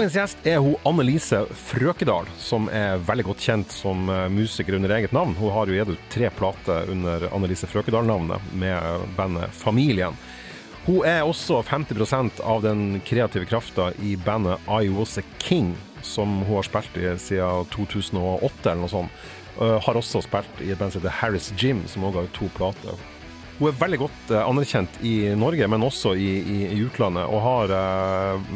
Dagens gjest er hun Annelise Frøkedal, som er veldig godt kjent som eh, musiker under eget navn. Hun har jo gitt ut tre plater under Annelise Frøkedal-navnet med bandet Familien. Hun er også 50% av den kreative krafta i bandet I Was A King, som hun har spilt i siden 2008 eller noe sånt. Uh, har også spilt i et band som heter Harris Jim, som også har to plater. Hun er veldig godt uh, anerkjent i Norge, men også i, i, i utlandet. Og har uh,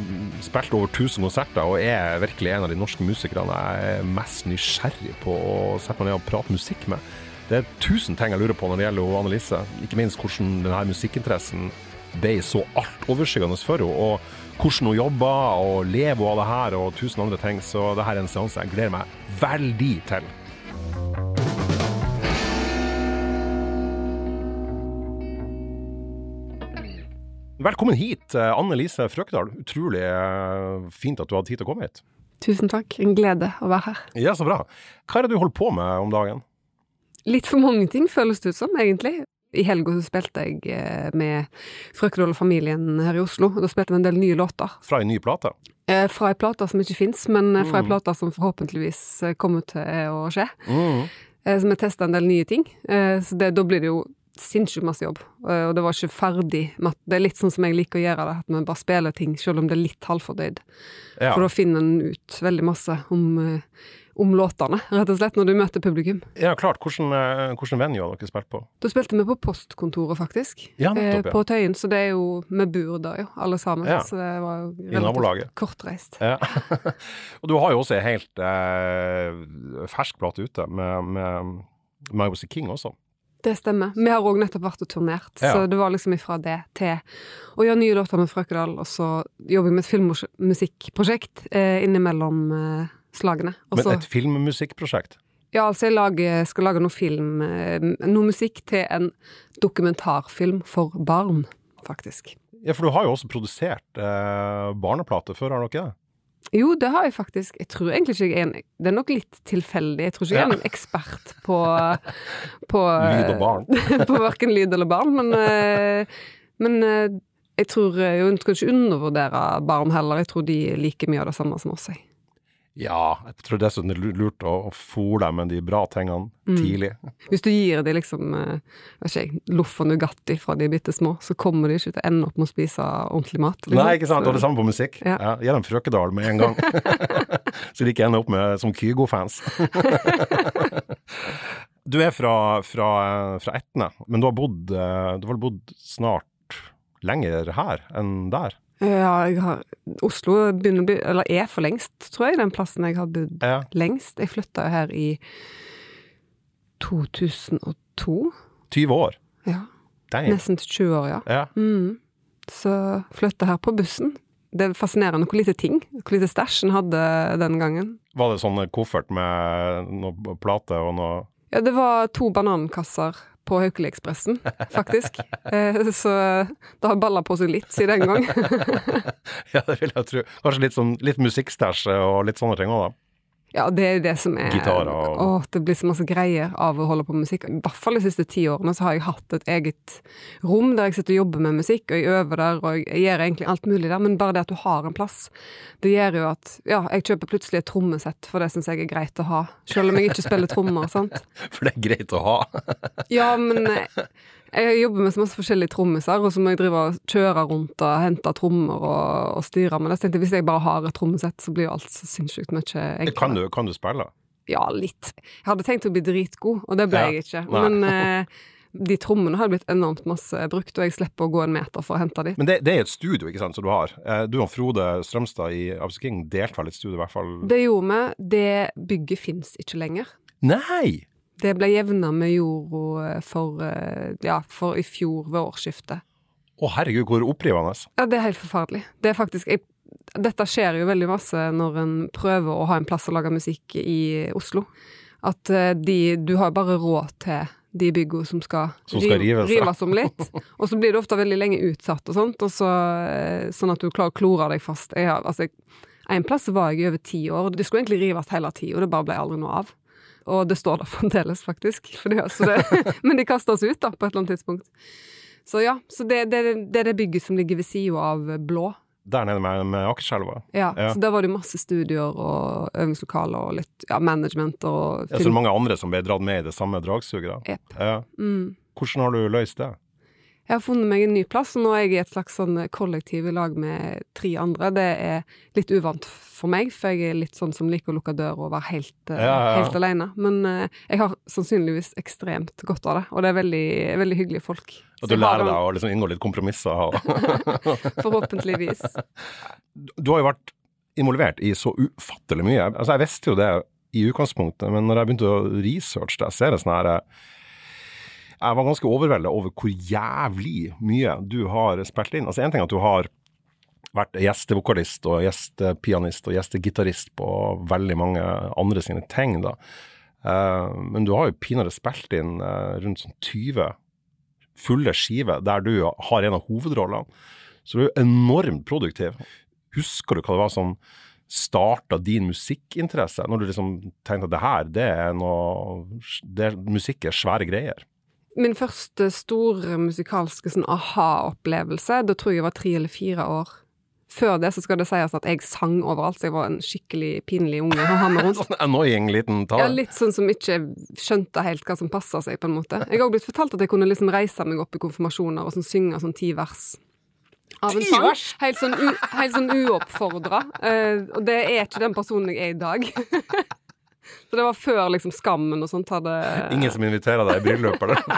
spilt over 1000 konserter og er virkelig en av de norske musikerne jeg er mest nysgjerrig på å sette meg ned og prate musikk med. Det er tusen ting jeg lurer på når det gjelder Annelise. Ikke minst hvordan denne musikkinteressen ble så altoverskyggende for henne. Og hvordan hun jobber og lever av det her og tusen andre ting. Så det her er en seanse jeg gleder meg veldig til. Velkommen hit, eh, Anne Lise Frøkdal. Utrolig eh, fint at du hadde tid til å komme hit. Tusen takk. En glede å være her. Ja, så bra. Hva er det du holder på med om dagen? Litt for mange ting, føles det ut som, egentlig. I helga spilte jeg eh, med Frøkdal og familien her i Oslo. Da spilte vi en del nye låter. Fra en ny plate? Fra ei plate som ikke fins, men fra ei mm. plate som forhåpentligvis kommer til å skje. Mm. Så vi testa en del nye ting. Så det, da blir det jo sinnssykt masse jobb, eh, og det var ikke ferdig. Det er litt sånn som jeg liker å gjøre det, at vi bare spiller ting selv om det er litt halvfordøyd. Ja. For da finner en ut veldig masse om, eh, om, låtene, rett og slett, når du møter publikum. Ja, klart. Hvordan, eh, hvordan venue har dere spilt på? Da spilte vi på postkontoret, faktisk. Ja, nettopp, ja. På Tøyen, så det er jo Vi bor der jo, alle sammen. Ja. Så det var jo relativt kortreist. Ja. og du har jo også ei helt eh, fersk plate ute med, med My King også. Det stemmer. Vi har òg nettopp vært og turnert, ja. så det var liksom ifra det til å gjøre nye låter med Frøkedal, og så jobber vi med et filmmusikkprosjekt eh, innimellom eh, slagene. Også, Men et filmmusikkprosjekt? Ja, altså jeg lager, skal lage noe film, eh, noe musikk til en dokumentarfilm for barn, faktisk. Ja, for du har jo også produsert eh, barneplate før, har du ikke det? Jo, det har jeg faktisk. Jeg tror egentlig ikke jeg er en Det er nok litt tilfeldig. Jeg tror ikke jeg er en ekspert på, på Lyd og barn. på verken lyd eller barn, men, eh, men eh, jeg tror Jeg skal ikke undervurdere barn heller. Jeg tror de liker mye av det samme som oss, jeg. Ja, jeg tror dessuten det er lurt å, å fôre dem med de bra tingene mm. tidlig. Hvis du gir dem liksom, eh, jeg, loff og Nugatti fra de er bitte små, så kommer de ikke til å ende opp med å spise ordentlig mat. Liksom. Nei, ikke sant. Og det samme på musikk. Ja. Ja, Gi dem Frøkedal med en gang. så de ikke ender opp med som Kygo-fans. du er fra, fra, fra Etne, men du har bodd, eh, du har bodd snart lenger her enn der? Ja, jeg har Oslo begynner Eller er for lengst, tror jeg, den plassen jeg har bodd ja. lengst. Jeg flytta her i 2002. 20 år? Ja. Dang. Nesten 20 år, ja. ja. Mm. Så flytta her på bussen. Det er fascinerende hvor lite ting, hvor lite stæsj en hadde den gangen. Var det sånn koffert med noe plate og noe Ja, det var to banankasser på Haukeli-ekspressen, faktisk. Eh, så det har balla på seg litt siden den gang. ja, det vil jeg tro. Kanskje litt, sånn, litt musikkstæsje og litt sånne ting òg, da? Ja, det er det som er Gitarer og Å, det blir så masse greier av å holde på med musikk. I hvert fall de siste ti årene så har jeg hatt et eget rom der jeg sitter og jobber med musikk, og jeg øver der, og jeg gjør egentlig alt mulig der, men bare det at du har en plass, det gjør jo at ja, jeg kjøper plutselig et trommesett, for det syns jeg er greit å ha. Selv om jeg ikke spiller trommer, sant. For det er greit å ha? ja, men jeg jobber med så masse forskjellige trommiser, og så må jeg drive og kjøre rundt og hente trommer og, og styre. Men jeg tenkte hvis jeg bare har et trommesett, så blir jo alt så sinnssykt mye enklere. Kan du, kan du spille? Ja, litt. Jeg hadde tenkt å bli dritgod, og det ble ja. jeg ikke. Men eh, de trommene har blitt enormt masse brukt, og jeg slipper å gå en meter for å hente de. Men det, det er et studio ikke sant, som du har. Eh, du og Frode Strømstad i Abs King delte vel et studio, i hvert fall? Det gjorde vi. Det bygget fins ikke lenger. Nei! Det ble jevna med jorda for, eh, ja, for i fjor ved årsskiftet. Å herregud, hvor opprivende. Ja, det er helt forferdelig. Det er faktisk jeg, Dette skjer jo veldig masse når en prøver å ha en plass å lage musikk i Oslo. At eh, de Du har bare råd til de byggene som skal, som skal rives, rives, om litt. Og så blir det ofte veldig lenge utsatt og sånt, og så, eh, sånn at du klarer å klore deg fast. Jeg, altså, en plass var jeg i over ti år, det skulle egentlig rives hele tida, og det bare ble aldri noe av. Og det står der fremdeles, faktisk. Det, det, men de kaster oss ut, da, på et eller annet tidspunkt. Så ja, så det, det, det er det bygget som ligger ved sida av Blå, Der nede med, med Akerselva? Ja, Ja. så der var det masse studier og øvingslokaler og litt ja, management og Ja, så er mange andre som ble dratt med i det samme dragsuget? Jepp. Ja. Mm. Hvordan har du løst det? Jeg har funnet meg en ny plass, og nå er jeg i et slags sånn kollektiv i lag med tre andre. Det er litt uvant for meg, for jeg er litt sånn som liker å lukke døra og være helt, eh, Ja, ja, ja. helt alene. Men uh, jeg har sannsynligvis ekstremt godt av det, og det er veldig, veldig hyggelige folk. Og du lærer deg å liksom inngå litt kompromisser? Forhåpentligvis. Du har jo vært involvert i så ufattelig mye. Altså, jeg visste jo det i utgangspunktet, men når jeg begynte å researche det, ser er det sånn her Jeg var ganske overveldet over hvor jævlig mye du har spilt inn. Altså, en ting er at du har vært gjestevokalist og gjestepianist og gjestegitarist på veldig mange andre sine ting, da. Uh, men du har jo pinadø spilt inn uh, rundt sånn 20 fulle skiver der du har en av hovedrollene. Så du er jo enormt produktiv. Husker du hva det var som starta din musikkinteresse? Når du liksom tenkte at det her, det er noe det, Musikk er svære greier. Min første store musikalske sånn aha-opplevelse, da tror jeg jeg var tre eller fire år. Før det så skal det sies at jeg sang overalt, så jeg var en skikkelig pinlig unge. Sånn annoying liten Ja, litt sånn som ikke skjønte helt hva som passa seg, på en måte. Jeg har også blitt fortalt at jeg kunne liksom reise meg opp i konfirmasjoner og sånn synge sånn ti vers. Av en sang. Helt sånn, u, helt sånn uoppfordra. Uh, og det er ikke den personen jeg er i dag. Så det var før liksom Skammen og sånt hadde Ingen som inviterer deg i bryllup, eller?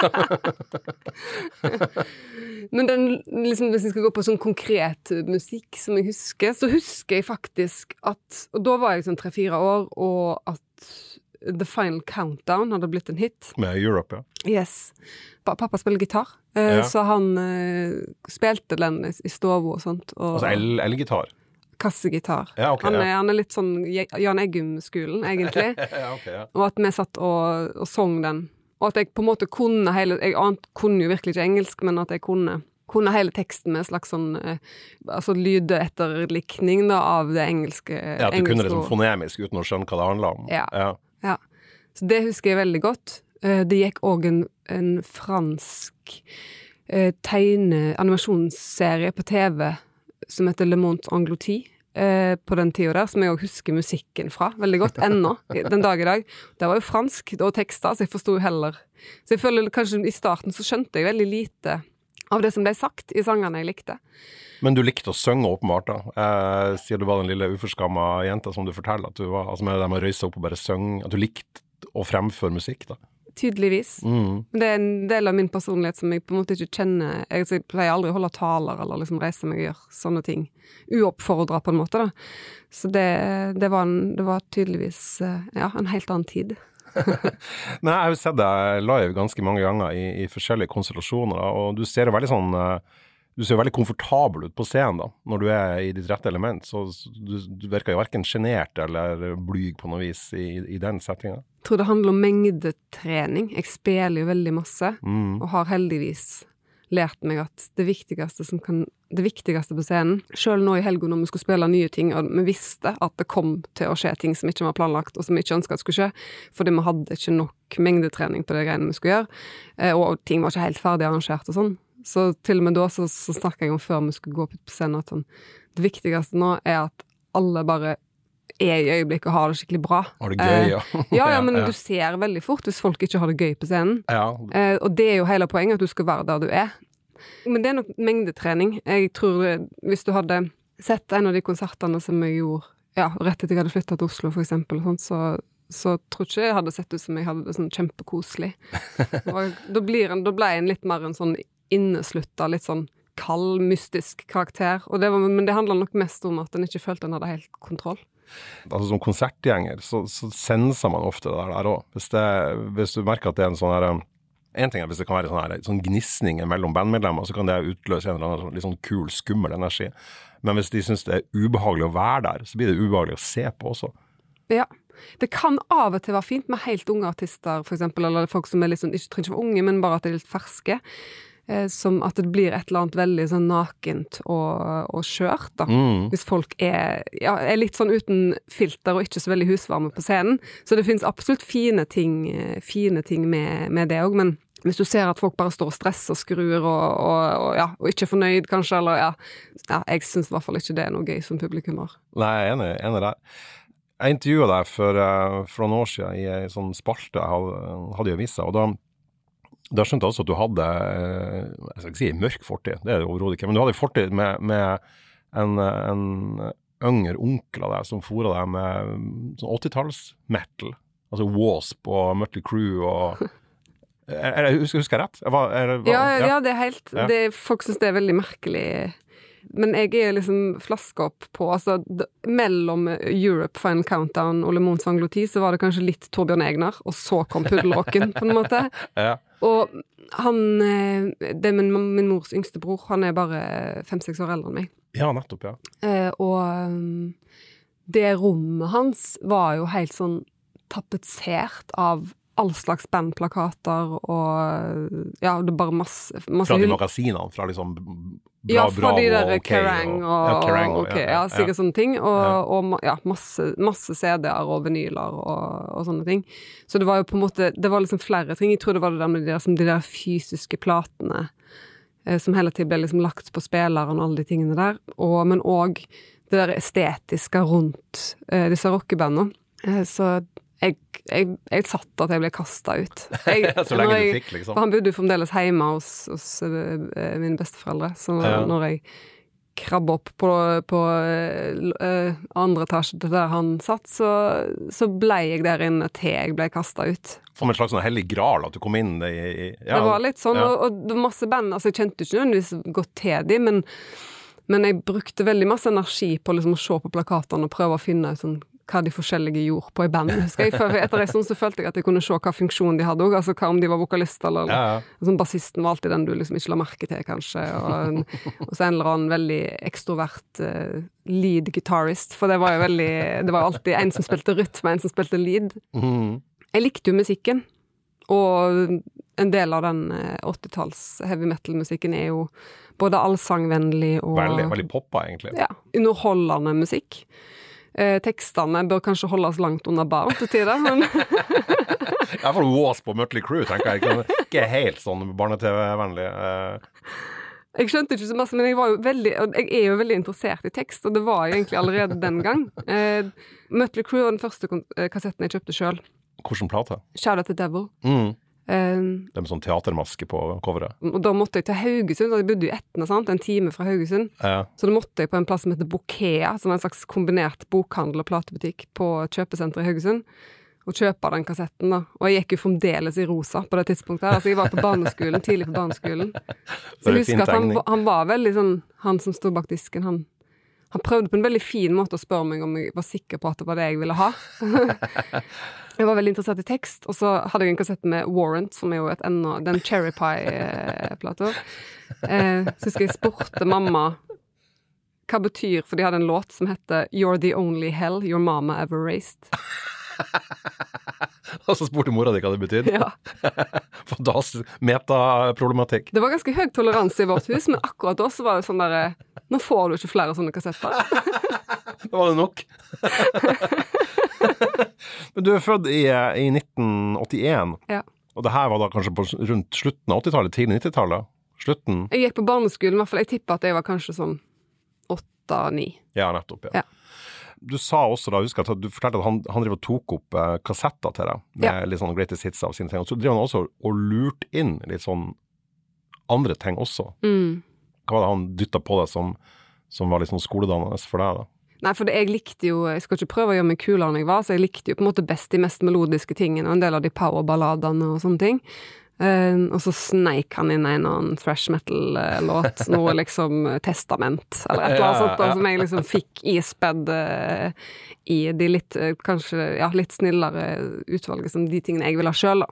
Men den, liksom, hvis jeg skal gå på sånn konkret musikk som jeg husker, så husker jeg faktisk at Og da var jeg sånn tre-fire år, og at The Final Countdown hadde blitt en hit. Med Europe, ja. Yes. Pappa spiller gitar, eh, Ja. så han eh, spilte den i, stua og sånt. Og Altså el- elgitar. Kassegitar. Ja, okay, han, er, ja. han er litt sånn Jan Eggum-skolen, egentlig. ja, okay. Og at vi satt og, og sang den. Og at jeg på en måte kunne hele Jeg ant, kunne jo virkelig ikke engelsk, men at jeg kunne, kunne hele teksten med en slags sånn eh, altså lydetterlikning da, av det engelske. ja, at du kunne det liksom fonemisk uten å skjønne hva det handla om. Ja. Så det husker jeg veldig godt. Eh, Det gikk òg en, en fransk eh, tegne-animasjonsserie på TV som heter Le Monde Angloti eh, På den tida der, som jeg òg husker musikken fra veldig godt ennå, den dag i dag. Det var jo fransk og tekster, så jeg forsto heller Så jeg føler kanskje i starten så skjønte jeg veldig lite av det som ble sagt i sangene jeg likte. Men du likte å synge, åpenbart. da. Eh, siden du var den lille uforskamma jenta som du forteller, at du var altså med det med å røyse opp og bare synge, at du likte å fremføre musikk. da. Tydeligvis. Mm. Det er en del av min personlighet som jeg på en måte ikke kjenner Jeg, pleier aldri å holde taler eller liksom reise meg og gjøre sånne ting. Uoppfordra, på en måte, da. Så det, det, var, en, det var tydeligvis eh, ja, en helt annen tid. Men jeg har jo sett deg live ganske mange ganger i, i forskjellige konstellasjoner, og du ser jo veldig sånn eh, du ser jo veldig komfortabel ut på scenen da, når du er i ditt rette element. Så du, du virker jo verken sjenert eller blyg på noe vis i, i den settinga. Jeg tror det handler om mengdetrening. Jeg spiller jo veldig masse, Mm. og har heldigvis lært meg at det viktigste som kan Det viktigste på scenen Sjøl nå i helga når vi skulle spille nye ting, og vi visste at det kom til å skje ting som ikke var planlagt, og som vi ikke ønska skulle skje, fordi vi hadde ikke nok mengdetrening på de greiene vi skulle gjøre, eh, og ting var ikke helt ferdig arrangert og sånn. Så til og med da så, så snakka jeg om før vi skulle gå opp på scenen, at sånn Det viktigste nå er at alle bare er i øyeblikket og har det skikkelig bra. Har det gøy, ja. Ja, ja, men ja. du ser veldig fort hvis folk ikke har det gøy på scenen. ja. Eh, og det er jo hele poenget, at du skal være der du er. Men det er nok mengdetrening. Jeg tror det, hvis du hadde sett en av de konsertene som jeg gjorde ja, rett etter jeg hadde flytta til Oslo, for eksempel, sånn, så, så tror ikke jeg hadde sett ut som jeg hadde det sånn kjempekoselig. Da, blir en, da ble en litt mer en sånn inneslutta, litt sånn kald, mystisk karakter. Det var, men det handla nok mest om at en ikke følte en hadde helt kontroll. altså Som konsertgjenger så, så senser man ofte det der òg. Hvis, hvis du merker at det er en sånn her um, En ting er hvis det kan være sånn, her, sånn gnisninger mellom bandmedlemmer, så kan det utløse en eller annen sånn, litt sånn kul, skummel energi. Men hvis de syns det er ubehagelig å være der, så blir det ubehagelig å se på også. Ja. Det kan av og til være fint med helt unge artister, eksempel, eller folk som er litt sånn, ikke trenger ikke være unge, men bare at de er litt ferske. Eh, som at det blir et eller annet veldig sånn nakent og, og skjørt, da. Mm. Hvis folk er, ja, er litt sånn uten filter og ikke så veldig husvarme på scenen. Så det finnes absolutt fine ting, eh, fine ting med, med det òg, men hvis du ser at folk bare står og stresser og skrur og, og, og, ja, og ikke er fornøyd, kanskje, eller ja, ja Jeg syns i hvert fall ikke det er noe gøy som publikummer. Nei, jeg er enig, enig der. Jeg intervjua deg for, eh, for noen år siden i ei sånn spalte jeg hadde i avisa, og da, da skjønte jeg også at du hadde eh, Jeg skal ikke si mørk fortid, det er det overhodet ikke, men du hadde en fortid med, med en, en yngre onkel av deg som fora deg med sånn 80-talls-metal. Altså Wasp og Mutley Crew og er, er, husker, jeg rett? Var, er, var, ja, ja, ja, det er helt det, Folk syns det er veldig merkelig. Men jeg er liksom flaska opp på altså, Mellom Europe Final Countdown og Le Mons Angloti så var det kanskje litt Torbjørn Egner, og så kom Puddelåken, på en måte. Ja. Og han eh, Det er min, min mors yngste bror. Han er bare fem-seks år eldre enn meg. Ja, nettopp, ja. Eh, og um, det rommet hans var jo helt sånn tapetsert av all slags bandplakater og Ja, det er bare masse, masse Fra de magasinene? Fra liksom Bra, ja, fra Bravo de der okay, Kerrang og, ja, Kerrang og, OK, ja, sikkert sånne ting. Og, og ja, masse, masse CD-er og vinyler og, og, sånne ting. Så det var jo på en måte Det var liksom flere ting. Jeg tror det var det der med de der, som de der fysiske platene eh, som hele tiden ble liksom lagt på spilleren og alle de tingene der. Og, men òg det der estetiske rundt eh, disse rockebandene. Eh, så jeg, jeg, jeg satt at jeg ble kasta ut. Jeg, Så lenge jeg, du fikk, liksom. For han bodde jo fremdeles hjemme hos, hos uh, mine besteforeldre, så Ja. når jeg krabba opp på, på uh, andre etasje til der han satt, så, så ble jeg der inne til jeg ble kasta ut. Som en slags sånn hellig gral, at du kom inn i, i ja, det var litt sånn, ja. og, og det var masse band Altså, jeg kjente ikke nødvendigvis godt til dem, men, men jeg brukte veldig masse energi på liksom å se på plakatene og prøve å finne ut sånn hva de forskjellige gjorde på i band. Husker jeg, for Etter en stund så følte jeg at jeg kunne se hva funksjon de hadde òg, altså hva om de var vokalister eller Ja, ja. Sånn Bassisten var alltid den du liksom ikke la merke til, kanskje. Og, og så en eller annen veldig ekstrovert uh, lead guitarist. For det var jo veldig Det var jo alltid en som spilte rytme, en som spilte lead. Mm. Jeg likte jo musikken. Og en del av den eh, 80-talls heavy metal-musikken er jo både allsangvennlig og Veldig, veldig poppa, egentlig. ja, underholdende musikk. Eh, tekstene bør kanskje holdes langt unna baren til tider, men I hvert fall Wasp og Mutley Crew, tenker jeg. Ikke, helt sånn barne-TV-vennlig. eh. Jeg skjønte ikke så masse, men jeg, veldig, jeg er jo veldig interessert i tekst, og det var jeg egentlig allerede den gang. Eh, Mutley Crew var den første eh, kassetten jeg kjøpte sjøl. Hvilken plate? Shout out the Devil. Mm. Eh, Det med sånn teatermaske på coveret. og da måtte jeg til Haugesund, jeg bodde i Etna, sant? en time fra Haugesund. Ja. Så da måtte jeg på en plass som heter Bokea, som er en slags kombinert bokhandel og platebutikk på kjøpesenteret i Haugesund, og kjøpe den kassetten, da. Og jeg gikk jo fremdeles i rosa på det tidspunktet. Altså, jeg var på barneskolen, tidlig på barneskolen. Så er jeg husker at han, han var veldig sånn, han som sto bak disken, han han prøvde på en veldig fin måte å spørre meg om jeg var sikker på at det var det jeg ville ha. jeg var veldig interessert i tekst, og så hadde jeg en kassett med Warrant, som er jo et ennå Den Cherry Pie-plata. Eh, så husker jeg spurte mamma hva betyr For de hadde en låt som heter You're the only hell your mama ever raised. Og så spurte mora di hva det betydde. Ja. Fantastisk. Metaproblematikk. Det var ganske høy toleranse i vårt hus, men akkurat da så var det sånn derre Nå får du ikke flere sånne kassetter. Da var det nok. Men du er født i, eh, i 1981, Ja. og det her var da kanskje på rundt slutten av 80-tallet, tidlig 90-tallet? Slutten? Jeg gikk på barneskolen, i hvert fall. Jeg tipper at jeg var kanskje sånn åtte-ni. Ja, nettopp. Ja. Ja. Du sa også da, husker jeg, at du fortalte at han, han driver og tok opp eh, kassetter til deg, med Ja. litt sånn greatest hits av sine ting. Og så driver han også og lurte inn litt sånn andre ting også. Mm. Hva var det han dytta på deg som, som var litt sånn skoledannende for deg, da? Nei, for det, jeg likte jo Jeg skal ikke prøve å gjøre meg kulere enn jeg var, så jeg likte jo på en måte best de mest melodiske tingene, og en del av de powerballadene og sånne ting. Uh, og så sneik han inn en annen thrash metal-låt, noe liksom eh, Testament, eller et eller annet sånt, da, som jeg liksom fikk ispedd uh, i de litt, uh, kanskje, ja, litt snillere utvalget som de tingene jeg vil ha sjøl, da.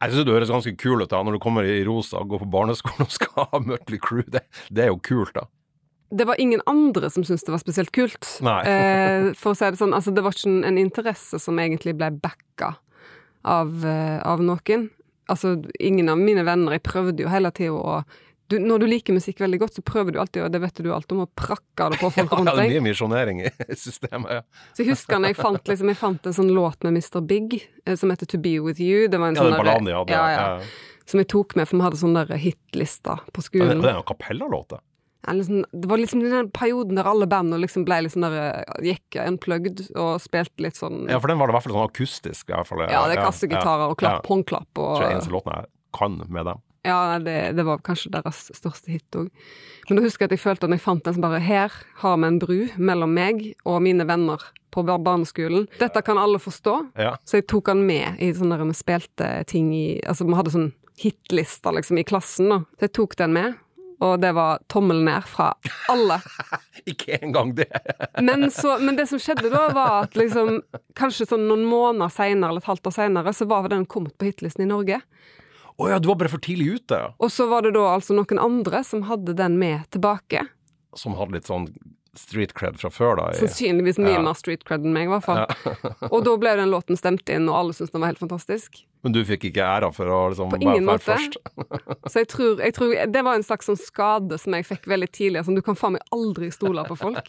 Jeg synes du høres ganske kul ut da, når du kommer i rosa og går på barneskolen og skal ha Mötley Crew. Det, det er jo kult, da. Det var ingen andre som syntes det var spesielt kult. Eh, for å si det sånn, altså det var ikke en, en interesse som egentlig ble backa av, eh, av noen. Altså, ingen av mine venner, jeg prøvde jo hele tida å du, Når du liker musikk veldig godt, så prøver du alltid, og det vet du alt om, å prakke det på folk Ja, rundt det er mye misjonering i systemet. Ja. Så jeg husker når jeg fant, liksom, jeg fant en sånn låt med Mr. Big, eh, som heter To Be With You. Det var en Ja, sånn balladen de hadde. Ja, ja. ja. som jeg tok med, for vi hadde sånn der hitlister på skolen. Ja, det er jo kapellalåt, Ja, liksom, det var liksom den perioden der alle bandene liksom ble sånn der Gikk unplugged og spilte litt sånn Ja, for den var det i hvert fall sånn akustisk. Fall, Ja, det er kassegitarer og klapp, Ja. håndklapp og tror er eneste låten jeg kan med dem. Ja, det, det var kanskje deres største hit òg. Men da husker jeg at jeg følte at jeg fant en som bare Her har vi en bru mellom meg og mine venner på barneskolen. Dette kan alle forstå. Ja. Så jeg tok han med i sånn der vi spilte ting i Altså, vi hadde sånn hitlister liksom i klassen, da. Så jeg tok den med, og det var tommel ned fra alle. Ikke engang det! Men, så, men det som skjedde da, var at liksom Kanskje sånn noen måneder seinere, eller et halvt år seinere, så var den kommet på hitlisten i Norge. Å ja, du var bare for tidlig ute. Og så var det da altså noen andre som hadde den med tilbake. Som hadde litt sånn street cred fra før, da. i- Sannsynligvis mye Ja. mer street cred enn meg, i hvert fall. og da ble den låten stemt inn, og alle syntes den var helt fantastisk. Men du fikk ikke æra for å liksom På ingen være måte. først? Så jeg tror, jeg tror Det var en slags sånn skade som jeg fikk veldig tidlig. som du kan faen meg aldri stole på folk.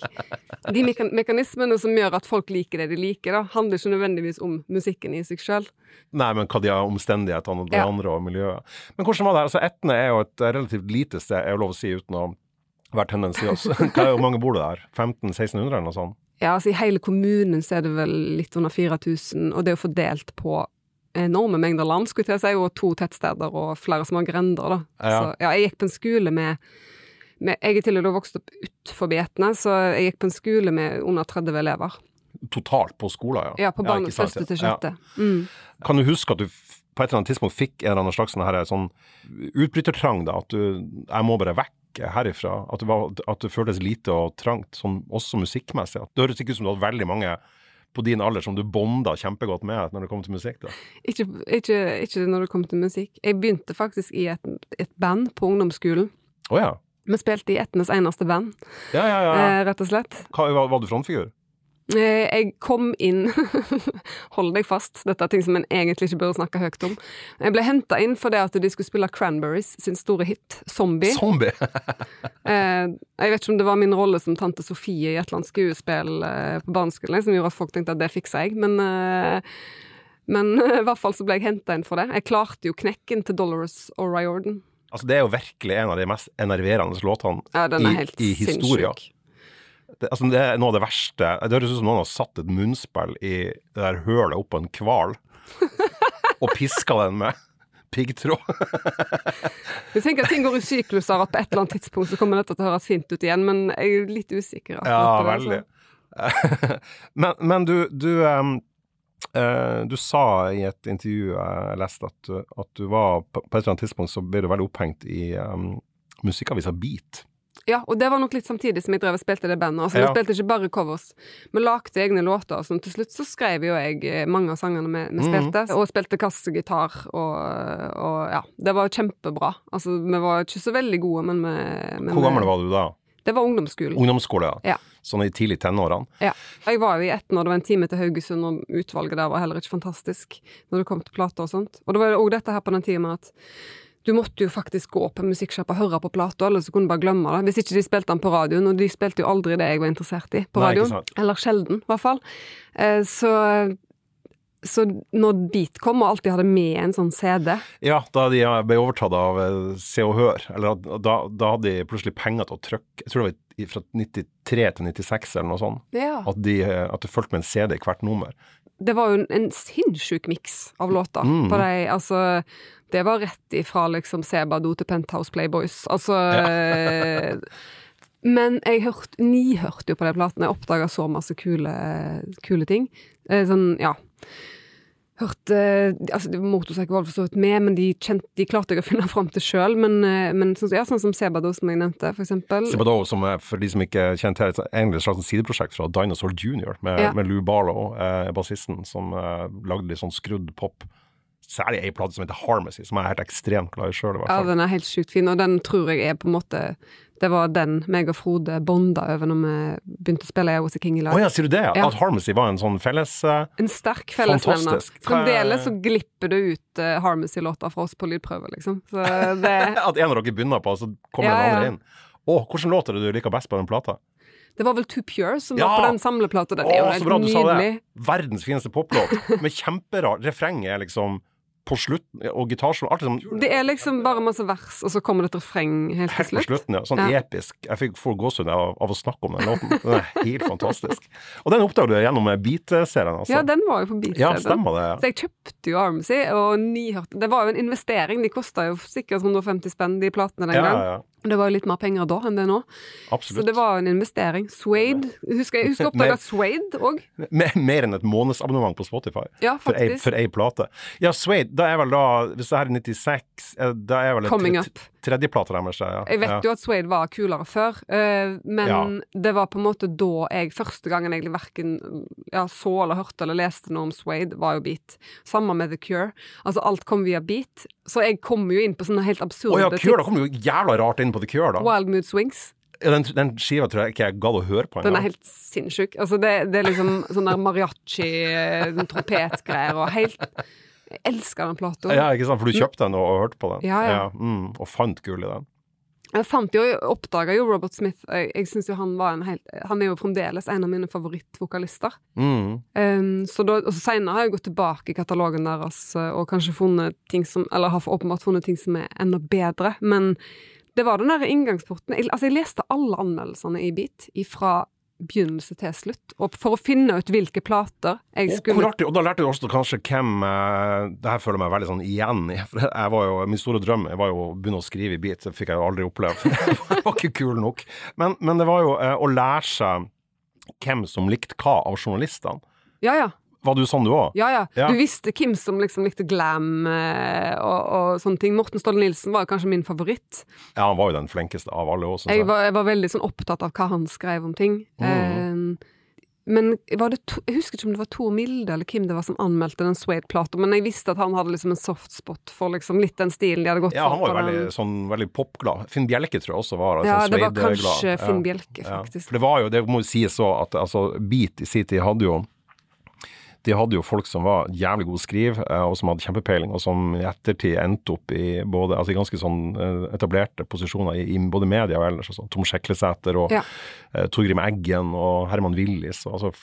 De mekan mekanismene som gjør at folk liker det de liker, da, handler ikke nødvendigvis om musikken i seg sjøl. Nei, men hva de har omstendighetene og det Ja. andre og miljøet. Men hvordan var det? Altså, Etne er jo et relativt lite sted, er jo lov å si uten å være i oss. Hvor mange bor det der? 1500-1600 eller noe sånt? Ja, altså I hele kommunen så er det vel litt under 4000, og det er jo fordelt på enorme mengder land, skulle jeg si, og to tettsteder og flere små grender, da. Ja. Så ja, jeg gikk på en skole med, med Jeg er til og med vokst opp utenfor Etne, så jeg gikk på en skole med under 30 elever. Totalt på skolen, ja. Ja, på barnets første til ja. sjette. Mm. Kan du huske at du på et eller annet tidspunkt fikk en eller annen slags sånn sånn utbrytertrang, da? At du Jeg må bare vekk herifra. At det, var, at det føltes lite og trangt, sånn, også musikkmessig. At Det høres ikke ut som du hadde veldig mange på din alder som du bonda kjempegodt med når det kom til musikk. da. Ikke, ikke, ikke når det kom til musikk. Jeg begynte faktisk i et, et band på ungdomsskolen. Å ja. Vi spilte i Etnes eneste band, Ja, ja, ja. eh, rett og slett. Hva, var, var du frontfigur? Eh, Jeg kom inn Hold deg fast, dette er ting som en egentlig ikke burde snakke høyt om. Jeg ble henta inn fordi at de skulle spille Cranberries sin store hit, 'Zombie'. Zombie! Eh, Jeg vet ikke om det var min rolle som tante Sofie i et eller annet skuespill eh, på barneskolen som gjorde at folk tenkte at det fiksa jeg, men men i hvert fall så ble jeg henta inn for det. Jeg klarte jo knekken til Dolores O'Riordan. altså, det er jo virkelig en av de mest enerverende låtene Ja, i, i historien. sinnssyk. Det, altså, det er noe av det verste. Det høres ut som noen har satt et munnspill i det der hølet oppå en hval og piska den med piggtråd. Jeg tenker at ting går i sykluser, at på et eller annet tidspunkt så kommer dette til å høres fint ut igjen, men jeg er litt usikker. Ja, veldig. altså. men, men du, du, um Uh, du sa i et intervju jeg leste, at, du- at du var på, på et eller annet tidspunkt så ble du veldig opphengt i um, musikkavisa Beat. Ja, og det var nok litt samtidig som jeg drev og spilte det bandet. Altså, Ja. Vi spilte ikke bare covers, vi lagde egne låter. sånn. Til slutt så skrev jo jeg eh, mange av sangene vi, vi Mhm. spilte, og spilte kassegitar, og, og ja, det var kjempebra. Altså, vi var ikke så veldig gode, men vi men Hvor gammel var du da? Det var ungdomsskolen. Ungdomsskole? Ja. Sånn i tidlig tenårene? Ja. Jeg var jo i ett når det var en time til Haugesund, og utvalget der var heller ikke fantastisk når det kom til plater og sånt. Og det var jo òg dette her på den tida med at du måtte jo faktisk gå på musikksjappa og høre på plata, eller så kunne du bare glemme det. Hvis ikke de spilte den på radioen, og de spilte jo aldri det jeg var interessert i på Nei, radioen. Eller sjelden, i hvert fall. Eh, Så, så når Beat kom og alltid hadde med en sånn CD Ja, da de ble overtatt av eh, Se og Hør, eller da, da hadde de plutselig penger til å trykke Jeg tror det var fra 93 til 96 eller noe sånt. Ja. At, de, eh, at det fulgte med en CD i hvert nummer. Det var jo en, en sinnssyk miks av låter Mm. på de, altså Det var rett ifra liksom Sebado til Penthouse Playboys. Altså ja. Men jeg hørte, ni hørte jo på de platene. Jeg oppdaga så masse kule, kule ting. Eh, Sånn, ja. Hørte altså var for så vidt med, men de, kjente, de klarte jeg å finne fram til sjøl. Men, eh, men sånn, ja, sånn som Sebado, som jeg nevnte, for eksempel. Sebado, som er, for de som ikke kjente til, er egentlig et slags sideprosjekt fra Dinosaur Junior, med, Ja. med Lou Barlow, eh, bassisten, som eh, lagde litt sånn skrudd pop. Særlig ei plate som heter Harmacy, som jeg er helt ekstremt glad i sjøl, Ja, den er helt sjukt fin, og den tror jeg er på en måte Det var den meg og Frode bonda over når vi begynte å spille I King i lag. Oh, ja, sier du det? Ja. At Harmacy var en sånn felles uh, En sterk fellesnevner. Er- Fremdeles så glipper det ut uh, Harmacy-låter fra oss på lydprøve, liksom. Så det, At en av dere begynner på, og så kommer Ja, den andre inn. Å, hvordan låter er det du liker best på den plata? det var vel Too Pure som Ja! var på den samleplata. Den Å, er jo så bra helt du sa det! nydelig. Verdens fineste poplåt, med kjemperart Refrenget er liksom på slutt, og gitarsolo alt liksom Det er liksom bare masse vers, og så kommer det et refreng helt til slutt? Helt på slutten, ja. Sånn Ja. episk. Jeg fikk får gåsehud av, av å snakke om den låten. Den er helt fantastisk. Og den oppdaget du gjennom Beat-serien, altså. Ja, den var jo på Beat-serien. Ja, stemmer det. Så jeg kjøpte jo Armsy, og nyhørte Det var jo en investering. De kosta jo sikkert 150 spenn, de platene den Ja, gang. ja, ja. Det var jo litt mer penger da enn det er nå. Så det var en investering. Swade. Husker jeg husker oppdaga Swade òg. Me- Mer enn et månedsabonnement på Spotify. Ja, For ei, plate. Ja, Suede, da er vel da Hvis det her er 96, eh, da er vel Coming tre- up. tredjeplata deres. Ja. Jeg vet ja. jo at Swade var kulere før, uh, men det var på en måte da jeg første gangen egentlig verken ja, så eller hørte eller leste noe om Swade, var jo Beat. Samme med The Cure. Altså alt kom via Beat. Så jeg kom jo inn på sånne helt absurde ja, Cure, da kom jo jævla rart inn på The Cure, da. Wild Mood Swings. Ja, den, den skiva tror jeg ikke jeg gadd å høre på Den er helt sinnssyk. Altså det, det er liksom sånn der mariachi, eh, og helt Jeg elsker den plata. Ja, ikke sant, for du kjøpte den og, og hørte på den. Ja, ja. mm, og fant gull i den. Jeg fant jo, oppdaga jo Robert Smith. Jeg, jeg synes jo han var en helt Han er jo fremdeles en av mine favorittvokalister. Mm. Um, så da, og så senere har jeg gått tilbake i katalogen deres uh, og kanskje funnet ting som Eller har åpenbart funnet ting som er enda bedre. Men det var den der inngangsporten. Jeg, altså, jeg leste alle anmeldelsene i Beat fra begynnelse til slutt, og for å finne ut hvilke plater jeg Og, skulle hvor artig, og da lærte du også kanskje hvem eh, Det her føler jeg meg veldig sånn igjen i. Jeg var jo, Min store drøm jeg var jo å begynne å skrive i beat. Det fikk jeg jo aldri oppleve. jeg var ikke kul nok. Men, men det var jo eh, å lære seg hvem som likte hva av journalistene. Ja, ja. Var du sånn du òg? Ja, ja. Ja. Du visste hvem som liksom likte glam eh, og, og sånne ting. Morten Ståle Nilsen var kanskje min favoritt. Ja, han var jo den flinkeste av alle òg, Jeg var, jeg var veldig sånn opptatt av hva han skrev om ting. Mm. Eh, men var det to, jeg husker ikke om det var Tor Milde eller hvem det var som anmeldte den Suede-plata, men jeg visste at han hadde liksom en softspot for liksom litt den stilen de hadde gått for. Ja, han var jo veldig, sånn, veldig popglad. Finn Bjelke tror jeg også var Ja, sånn det var kanskje Finn Bjelke, Bjelke, Ja, faktisk. for det var jo, det må jo sies så at altså, Beat i sin tid hadde jo de hadde jo folk som var jævlig gode å skrive, eh, og som hadde kjempepeiling, og som i ettertid endte opp i både, altså i ganske sånn eh, etablerte posisjoner i, i både media og ellers. Altså Tom Sjeklesæter og Ja. eh, Torgrim Eggen og Herman Willis. Og, altså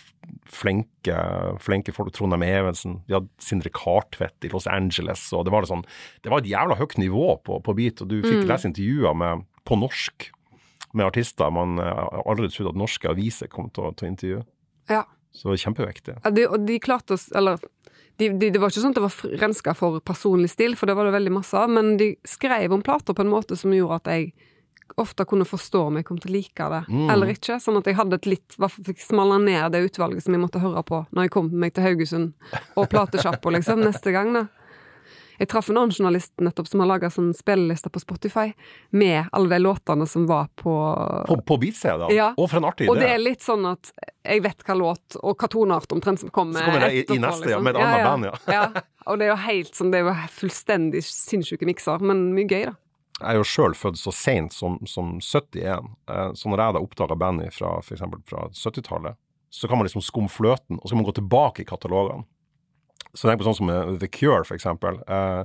flinke, flinke folk. Trondheim Evensen. De hadde Sindre Kartvedt i Los Angeles. og Det var, det sånn, det var et jævla høyt nivå på, på beat, og du fikk lese intervjuer med, på norsk med artister man aldri trodde at norske aviser kom til, å- til å intervjue. Ja. Så kjempeviktig. Ja, de, og de klarte oss Eller de, de, det var ikke sånn at det var renska for personlig stil, for det var det veldig masse av, men de skrev om plater på en måte som gjorde at jeg ofte kunne forstå om jeg kom til å like det Mm. eller ikke. Sånn at jeg hadde et litt Fikk smalla ned det utvalget som jeg måtte høre på når jeg kom meg til Haugesund og platesjappa, liksom, neste gang, da. Jeg traff en annen journalist nettopp som har laga sånn spilleliste på Spotify med alle de låtene som var på På, på beat-CD, Ja. Og for en artig idé! Og det er litt sånn at jeg vet hva låt og hva toneart omtrent som kommer Så kommer det i- i neste, neste, ja, liksom. med et annet band, ja. ja. Og det er jo helt sånn, det er jo fullstendig sinnssyke mikser, men mye gøy, da. Jeg er jo sjøl født så seint som, som 71, eh, så når jeg da oppdaga bandet fra f.eks. fra 70-tallet, så kan man liksom skumme fløten, og så kan man gå tilbake i katalogene. Så tenk på sånn som The Cure, for eksempel. Eh,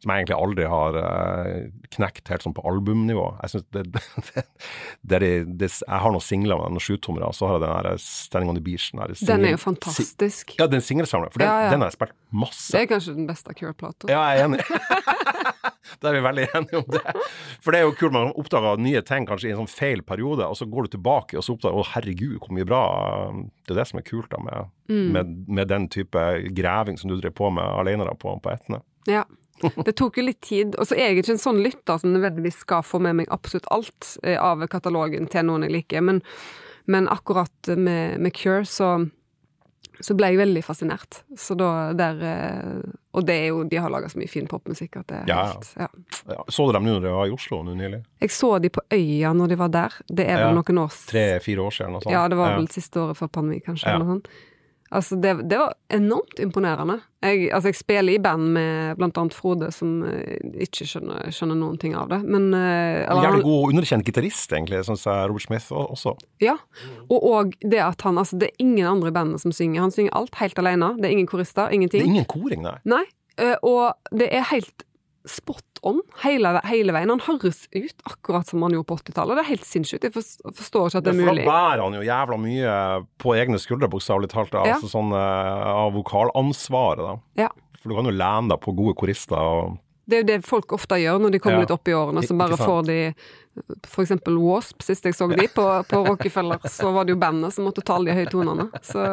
som jeg egentlig aldri har eh, knekt helt sånn på albumnivå. Jeg synes det, det, det, det, Jeg har noen singler med noen sjutommere, og så har jeg den der Standing on the Beach. Den, Den er jo fantastisk. fantastisk. Ja, den singelsamleren. For den, Ja, ja. den har jeg spilt masse. Det er kanskje den beste Cure-plata. Ja, jeg er enig. da er vi veldig enige om det. For det er jo kult, man oppdager nye ting kanskje i en sånn feil periode, og så går du tilbake og så oppdager å herregud, hvor mye bra Det er det som er kult da med, Mm. med, med den type greving som du drev på med alene da på, på Etne. Ja. Det tok jo litt tid. Og så er jeg ikke en sånn lytter som nødvendigvis skal få med meg absolutt alt eh, av katalogen til noen jeg liker, men, men akkurat med, med Cure så, så ble jeg veldig fascinert. Så da der eh, Og det er jo De har laga så mye fin popmusikk at det er Ja, helt ja. Ja, Så du dem nå når de var i Oslo nå nylig? Jeg så de på Øya når de var der. Det er vel noen år Tre-fire år siden? noe sånt. Ja, det var vel siste året før pandemi, kanskje. Eller noe sånt. Altså, det, det var enormt imponerende. Jeg, altså, jeg spiller i band med blant annet Frode, som eh, ikke skjønner, skjønner noen ting av det, men eh, eller Jævlig god god underkjent gitarist, egentlig, syns jeg Robert Smith også. Ja. Og, og det at han Altså, det er ingen andre i bandet som synger. Han synger alt helt alene. Det er ingen korister, ingenting. Det er ingen koring, nei. Nei. eh, og det er helt spot on hele, hele veien. Han høres ut akkurat som han gjorde på 80-tallet. Det er helt sinnssykt. Jeg forstår, ikke at det er mulig For da bærer han jo jævla mye på egne skuldre, bokstavelig talt. da. Ja. Altså sånn eh, av vokalansvaret, da. Ja. For du kan jo lene deg på gode korister. og Det er jo det folk ofte gjør når de kommer Ja. litt opp i årene. Så bare får de for eksempel Wasp, sist jeg så de på, på Rockefeller, så var det jo bandet som måtte ta alle de høye tonene. Så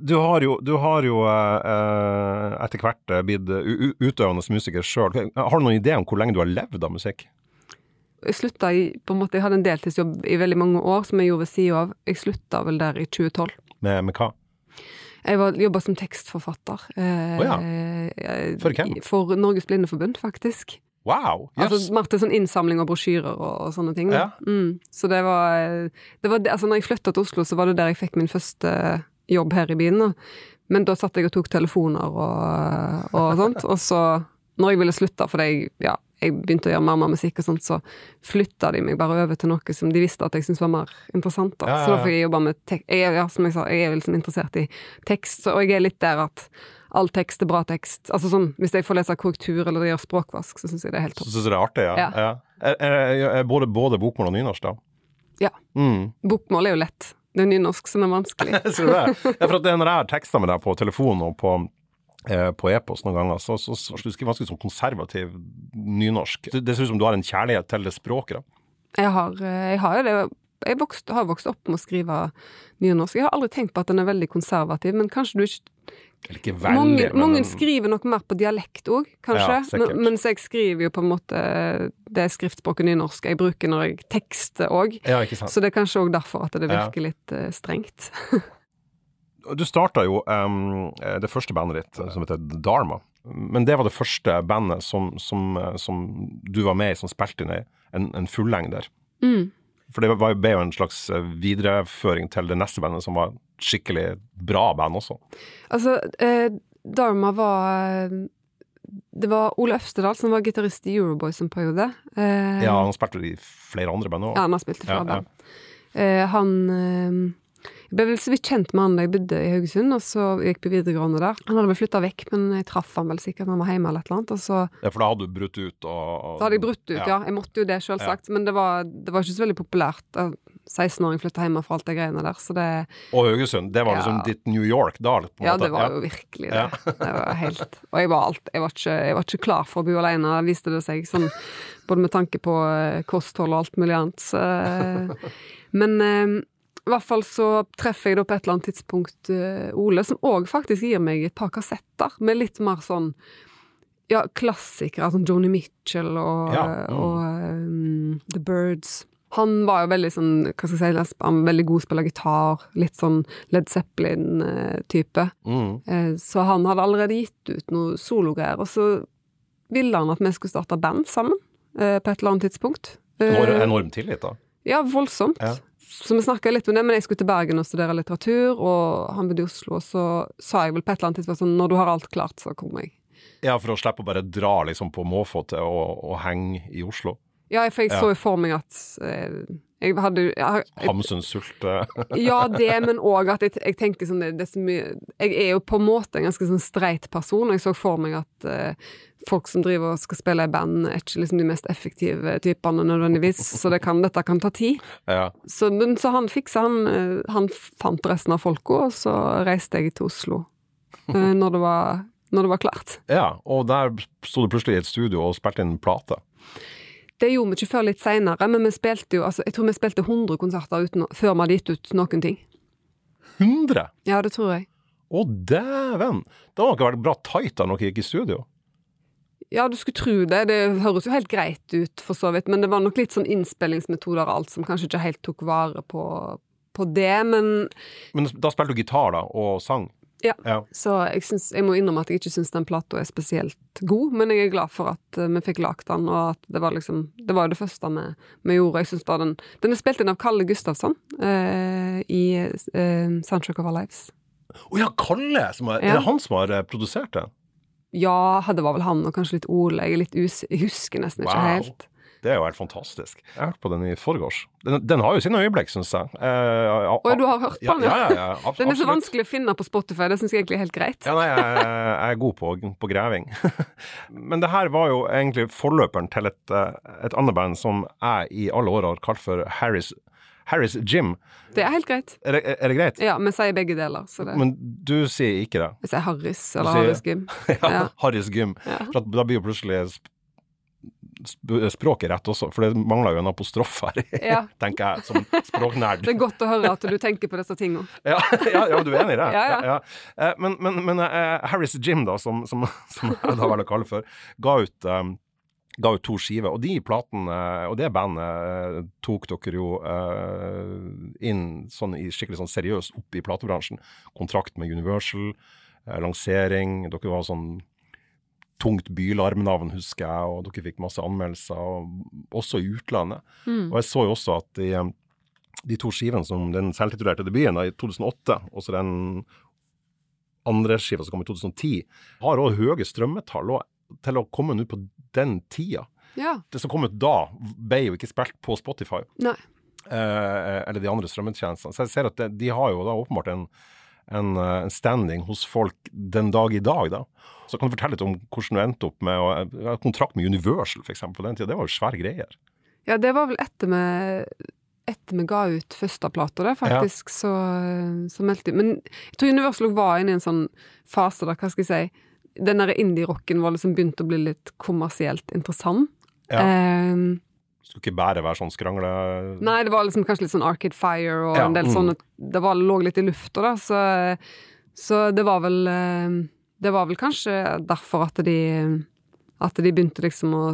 Du har jo, du har jo eh, eh, etter hvert eh, blitt u- utøvende musiker sjøl. Har du noen idé om hvor lenge du har levd av musikk? jeg slutta i på en måte, Jeg hadde en deltidsjobb i veldig mange år som jeg gjorde ved sida av. Jeg slutta vel der i 2012. Med, med hva? Jeg jobba som tekstforfatter. Eh, oh, ja. eh, For hvem? For Norges Blindeforbund, faktisk. Wow! Yes. Altså, Marte, sånn innsamling av brosjyrer og, og sånne ting. Ja. Mm. Så det var, det var altså når jeg flytta til Oslo, så var det der jeg fikk min første jobb her i byen. Men da satt jeg og tok telefoner og, og sånt. Og så, når jeg ville slutte, fordi jeg, ja, jeg begynte å gjøre mer mer musikk og sånt, så flytta de meg bare over til noe som de visste at jeg syntes var mer interessant. Da. Ja, ja, Så da fikk jeg jobbe med tek jeg, er- ja, Som jeg sa, jeg er liksom interessert i tekst, og jeg er litt der at all tekst er bra tekst. Altså sånn, Hvis jeg får lese korrektur eller gjør språkvask, så syns jeg det er helt Så topp. syns du det er artig, ja? Ja. Er, er, er både, både bokmål og nynorsk, da? Ja. Mm. Bokmål er jo lett. Det er nynorsk som er vanskelig. Sier du det? Ja, for det, når jeg har teksta med deg på telefon og på, eh, på e-post noen ganger, så, så, så, du skriver ganske sånn konservativ nynorsk. Det, det ser ut som du har en kjærlighet til det språket. da. Jeg har, eh, jeg har jo det Jeg vokst, har vokst opp med å skrive nynorsk. Jeg har aldri tenkt på at den er veldig konservativ, men kanskje du ikke Eller ikke veldig, Mange, men mange skriver nok mer på dialekt òg, kanskje. Ja, men, mens jeg skriver jo på en måte det skriftspråket nynorsk jeg bruker når jeg tekster òg. Ja. Så det er kanskje òg derfor at det Ja. virker litt eh, strengt. Du starta jo um, det første bandet ditt, eh, som heter Dharma. Men det var det første bandet som, som, som du var med i, som spilte inn en, en fullengder. Mm. For det var, ble jo en slags eh, videreføring til det neste bandet, som var skikkelig bra band også. Altså, eh, Dharma var Det var Ole Øvstedal som var gitarist i Euroboys en periode. Eh, Ja, han spilte i flere andre band òg. Ja, han har spilt i flere Ja, ja. Eh, han eh, Jeg ble vel så vidt kjent med han da jeg bodde i Haugesund, og så gikk på videregående der. Han hadde vel flytta vekk, men jeg traff han vel sikkert når han var hjemme eller et eller annet. Og så Ja, for da hadde du brutt ut og, og da hadde jeg brutt ut, ja. Jeg måtte jo det, selvsagt. Men det var, det var ikke så veldig populært. da 16-åring flytta hjemme for alt det greiene der, så det Og Haugesund. Det var Ja. liksom ditt New York da? På en måte? Ja, det var jo virkelig det. det var helt, og jeg var, alt, jeg, var ikke, jeg var ikke klar for å bo alene, viste det seg. Sånn, både med tanke på eh, kosthold og alt mulig annet. Så, men eh, i hvert fall så treffer jeg da på et eller annet tidspunkt eh, Ole, som òg faktisk gir meg et par kassetter med litt mer sånn ja, klassikere, sånn Joni Mitchell og, Ja, mm. og um, The Birds. Han var jo veldig sånn, hva skal jeg si, han var veldig god til å spille gitar, litt sånn Led Zeppelin-type. Mm. Eh, Så han hadde allerede gitt ut noe sologreier, og så ville han at vi skulle starte band sammen eh, på et eller annet tidspunkt. Eh, Enorm, enorm tillit, da. Ja, voldsomt. Ja. Så vi snakka litt om det, men jeg skulle til Bergen og studere litteratur, og han bodde i Oslo, og så sa jeg vel på et eller annet tidspunkt sånn når du har alt klart, så kommer jeg. Ja, for å slippe å bare dra liksom på måfå til å, å henge i Oslo. Ja, for jeg Ja. så jo for meg at eh, jeg hadde jo jeg, jeg, Hamsun sulte Ja, det, men òg at jeg, jeg tenkte sånn det, det så mye Jeg er jo på en måte en ganske sånn streit person, og jeg så for meg at eh, folk som driver og skal spille i band, er ikke liksom de mest effektive typene nødvendigvis, så det kan, dette kan ta tid. Ja. Så, så han fiksa, han, eh, han fant resten av folka, og så reiste jeg til Oslo eh, når det var, når det var klart. ja. Og der sto du plutselig i et studio og spilte inn plate. Det gjorde vi ikke før litt seinere, men vi spilte jo altså, Jeg tror vi spilte 100 konserter uten, før vi hadde gitt ut noen ting. 100! Ja, det tror jeg. Å, dæven! Det må ikke vært bra tight da dere gikk i studio. Ja, du skulle tro det. Det høres jo helt greit ut, for så vidt, men det var nok litt sånn innspillingsmetoder og alt som kanskje ikke helt tok vare på, på det, men Men da spilte du gitar, da, og sang? Ja. ja. Så jeg, synes, jeg må innrømme at jeg ikke syns den plata er spesielt god, men jeg er glad for at eh, vi fikk lagd den, og at det var liksom Det var jo det første vi, vi gjorde. Jeg syns bare den Den er spilt inn av Kalle Gustavsson eh, i eh, Soundtrack of Our Lives. Å ja, Kalle! Som er, Ja. er det han som har eh, produsert det? Ja, det var vel han og kanskje litt Ole. Jeg er litt us... Jeg husker nesten ikke Wow. helt. Det er jo helt fantastisk. Jeg har hørt på den i forgårs. Den, den har jo sine øyeblikk, syns jeg. Eh, Og du har hørt på den? ja, ja, ja, absolutt. Den er så vanskelig å finne på Spotify, det syns jeg egentlig er helt greit. Ja, nei, jeg, jeg er god på, på greving. Men det her var jo egentlig forløperen til et, eh, et annet band som jeg i alle år har kalt for Harris, Harris Gym. Det er helt greit. Er det, er det greit? Ja, vi sier begge deler, så det Men du sier ikke det? Jeg sier Harris eller sier- Harris Gym. Ja, Ja. Harris Gym. Ja. For da blir jo plutselig sp sp språket rett også, for det mangler jo en apostrof her, Ja. tenker jeg, som språknerd. Det er godt å høre at du tenker på disse tingene. Ja, ja, ja, du er enig i det? Ja, ja. Eh, Men, men, men eh, Harris Jim, da, som, som, som jeg da velger å kalle for, ga ut, um, ga ut to skiver. Og de platene, og det bandet, eh, tok dere jo eh, inn sånn i skikkelig sånn seriøst opp i platebransjen. Kontrakt med Universal, eh, lansering. Dere var sånn tungt bylarmnavn, husker jeg, og dere fikk masse anmeldelser, og også i utlandet. Mm. Og jeg så jo også at de, de to skivene som den selvtitulerte debuten da, i 2008, og så den andre skiva som kom i 2010, har òg høye strømmetall. Og til å komme ut på den tida Ja. Det som kom ut da, ble jo ikke spilt på Spotify Nei. eh, eller de andre strømmetjenestene. Så jeg ser at de, de har jo da åpenbart en, en, eh, en standing hos folk den dag i dag, da. Så kan du fortelle litt om hvordan du endte opp med å kontrakt med Universal, f.eks. på den tida. Det var jo svære greier. Ja, det var vel etter vi etter vi ga ut første plata, faktisk, så, så meldte Men jeg tror Universal var inne i en sånn fase der, hva skal jeg si Den derre indie-rocken var liksom begynt å bli litt kommersielt interessant. Ja. Um, Skulle ikke bare være sånn skrangle... nei, det var liksom kanskje litt sånn Arcade Fire og Ja, en del mm. sånne Det var, lå litt i lufta, da, så, så det var vel eh, Det var vel kanskje derfor at de At de begynte liksom å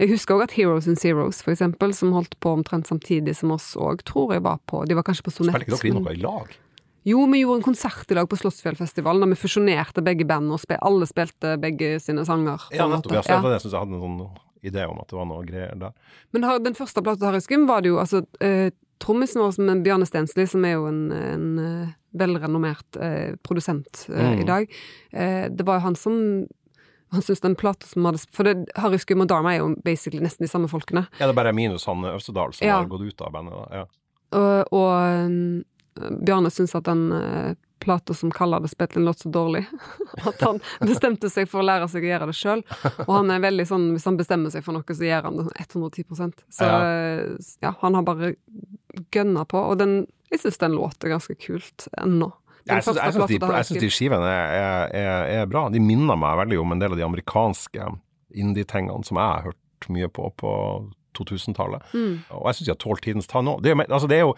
Jeg husker òg at Heroes and Zeros, for eksempel, som holdt på omtrent samtidig som oss òg, tror jeg var på De var kanskje på Sonett. Spiller ikke dere inn noe i lag? Jo, vi gjorde en konsert i dag på Slottsfjellfestivalen, da vi fusjonerte begge band, og spil, alle spilte begge sine sanger. Ja, nettopp. Ja, det, jeg synes jeg hadde en sånn idé om at det var noe greier der. Men her, den første plata til Harry Skum var det jo altså eh, Trommisen vår, som er Bjarne Stensli, som er jo en, en eh, velrenommert eh, produsent eh, Mm. i dag, eh, det var jo han som han syntes den plata som hadde For det, Harry Skum og Dharma er jo basically nesten de samme folkene. Ja, det er bare minus han Øvstedal som Ja. har gått ut av bandet. da. Ja. Og, og um, Bjarne syntes at den uh, plata som kaller det Spetlin låt så dårlig at han bestemte seg for å lære seg å gjøre det sjøl. Og han er veldig sånn hvis han bestemmer seg for noe, så gjør han det sånn 110% Så Ja. uh, ja, han har bare gønna på. Og den, jeg syns den låter ganske kult ennå. Jeg syns, jeg syns, de, jeg syns de skivene er, er, er, bra. De minner meg veldig om en del av de amerikanske indie-tingene som jeg har hørt mye på på 2000-tallet. Mm. Og jeg syns de har tålt tidens tann òg. Det, altså, det er jo